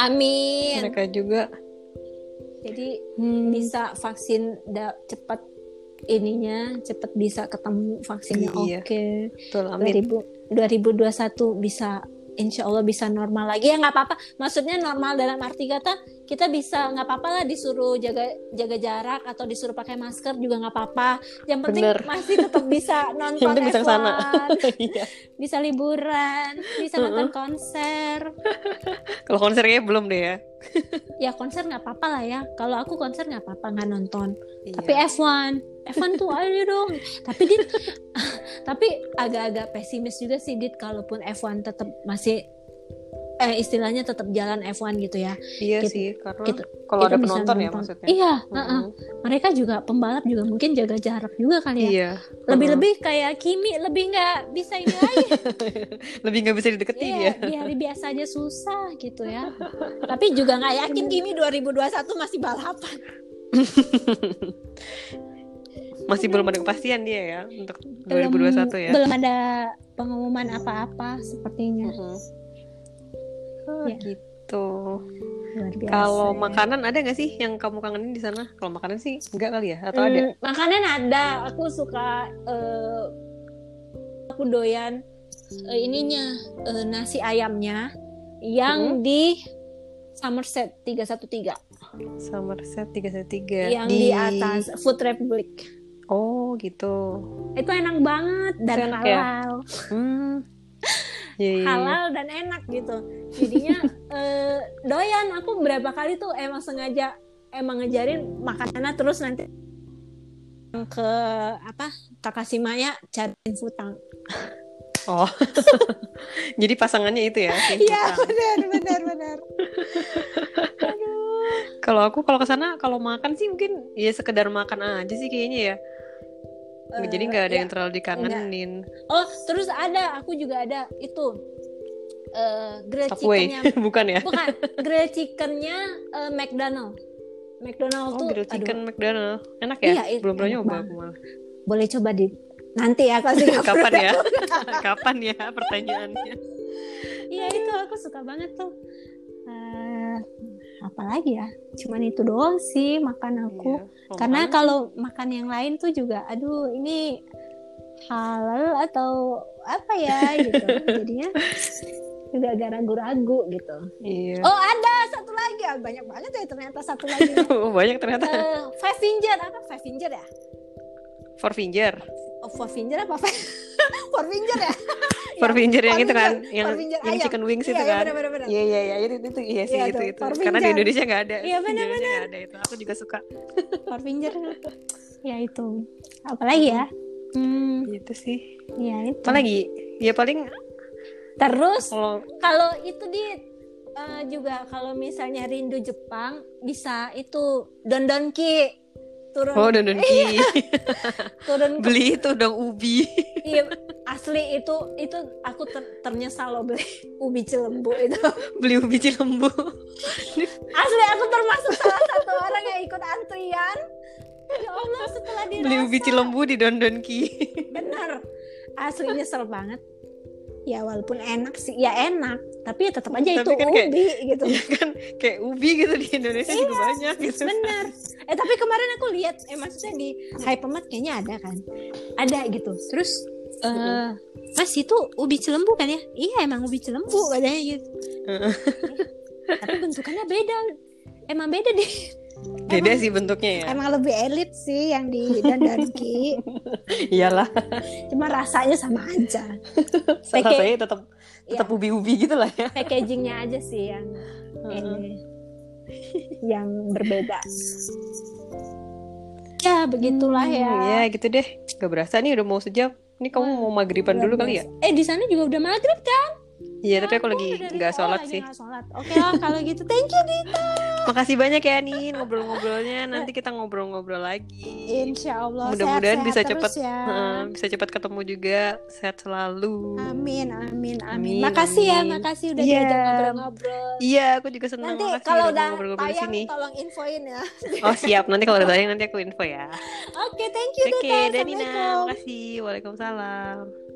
Amin. mereka juga. Jadi Hmm. bisa vaksin da- cepat ininya cepat bisa ketemu vaksinnya Iya. oke. Betul, amin. 2000 2021 bisa insya Allah bisa normal lagi ya nggak apa-apa maksudnya normal dalam arti kata kita bisa nggak apa-apa lah disuruh jaga jaga jarak atau disuruh pakai masker juga nggak apa-apa yang penting Bener. masih tetap bisa nonton Yang bisa sana. F1, Iya. bisa liburan bisa nonton konser Kalau konsernya belum deh ya. ya konser nggak apa-apa lah ya kalau aku konser nggak apa-apa nggak nonton Iya. tapi F1 F1 tuh ayo dong tapi dit tapi agak-agak pesimis juga sih dit kalaupun F1 tetap masih eh istilahnya tetap jalan F1 gitu ya Iya kita- sih, karena kita- kalau kita ada penonton ya maksudnya. iya Mm-mm. heeh. mereka juga pembalap juga mungkin jaga jarak juga kali ya Iya. lebih-lebih kayak Kimi lebih nggak bisa ini lagi Lebih nggak bisa dideketin Iya, ya. di hari biasa aja susah gitu ya tapi juga nggak yakin Kimi 2021 masih balapan Masih belum ada kepastian dia ya untuk belum 2021 ya. belum ada pengumuman apa-apa sepertinya Mhm. Oh, Ya. gitu. Kalau ya. makanan ada nggak sih yang kamu kangenin di sana? Kalau makanan sih enggak kali ya? Atau ada? Hmm, makanan ada aku suka eh, aku doyan eh, ininya eh, nasi ayamnya yang di Somerset 313 Somerset 313 yang di... atas Food Republic Oh, gitu. itu enak banget dan Enak ya? halal Hmm. Iya, iya, iya. halal dan enak gitu jadinya eh, doyan aku berapa kali tuh emang sengaja emang ngejarin makanannya terus nanti ke apa Takashimaya cariin futang Oh. Jadi pasangannya itu ya. iya benar benar benar Kalau aku kalau ke sana kalau makan sih mungkin ya sekedar makan aja sih kayaknya ya. Eh, Jadi nggak ada ya. yang terlalu dikangenin. oh terus ada aku juga ada itu eh grilled chickennya bukan ya? bukan grilled chickennya eh, McDonald McDonald Oh, tuh grilled aduh, chicken McDonald. Enak ya? Iya, it- Belum pernah nyoba aku malah. boleh coba di nanti ya Singapura. Kapan ya? Kapan ya pertanyaannya? Iya itu aku suka banget tuh. Eh, apalagi ya? Cuman itu doang sih makan aku. Iya, Karena kalau makan yang lain tuh juga, aduh ini halal atau apa ya gitu. Jadinya juga agak ragu-ragu gitu. Iya. Oh ada satu lagi, Ah, banyak banget ya ternyata satu lagi. Banyak ternyata. Eh, five finger apa? Five finger ya? Four finger. Oh, four finger apa? Four finger ya? Porfinger yang itu kan, yang, yang ayam. chicken wings Iya, itu iya, kan. bener-bener. Iya iya iya itu itu iya sih Iya itu itu. Karena di Indonesia nggak ada. Iya, Indonesia bener-bener. nggak ada itu. Aku juga suka. Porfinger ya itu apalagi ya hmm Gitu sih. ya itu Apalagi ya paling terus kalau kalau itu di eh, juga kalau misalnya rindu Jepang bisa itu Don Donki turun. Oh dan Donki turun ke beli itu dong ubi. iya, asli itu itu aku ter- ternyesal loh beli ubi cilembu itu. Beli ubi cilembu. asli aku termasuk salah satu orang yang ikut antrian. Ya Allah setelah dirasa beli ubi cilembu di Don Donki. bener asli nyesel banget ya walaupun enak sih. Ya enak. Tapi ya tetap aja Tapi itu kan kayak- ubi gitu. ya kan kayak ubi gitu di Indonesia juga banyak gitu. bener eh tapi kemarin aku lihat eh maksudnya di Hypermart kayaknya ada kan? Ada gitu. Terus eh mas itu ubi cilembu kan ya? Iya emang ubi cilembu katanya gitu. Heeh. tapi bentukannya beda. Emang beda deh Beda sih bentuknya ya. emang lebih elit sih yang di dan Donki Iyalah. cuma rasanya sama aja Pakai- Rasanya tetap tetap Iya. ubi-ubi gitu lah ya. packagingnya aja sih yang ini yang berbeda ya begitulah ya Ya gitu deh. Gak berasa nih udah mau sejam. Ini kamu mau maghriban dulu kali ya? eh di sana juga udah maghrib kan Iya, tapi aku lagi nggak oh, sholat sih. sholat. Oke lah kalau gitu. Thank you Dita. Makasih banyak ya Nin ngobrol-ngobrolnya. Nanti kita ngobrol-ngobrol lagi. Insya Allah. Mudah-mudahan bisa terus ya. Bisa cepat ketemu juga. Sehat selalu. Amin, amin, amin. Amin, Makasih ya, makasih udah Iya. diajak ngobrol-ngobrol. Iya, aku juga senang Nanti makasih kalau udah ngobrol-ngobrol di tayang sini. tolong infoin ya. Oh siap, nanti kalau udah tayang nanti aku info ya. Oke, thank you Oke, Dita. Danina, makasih. Waalaikumsalam.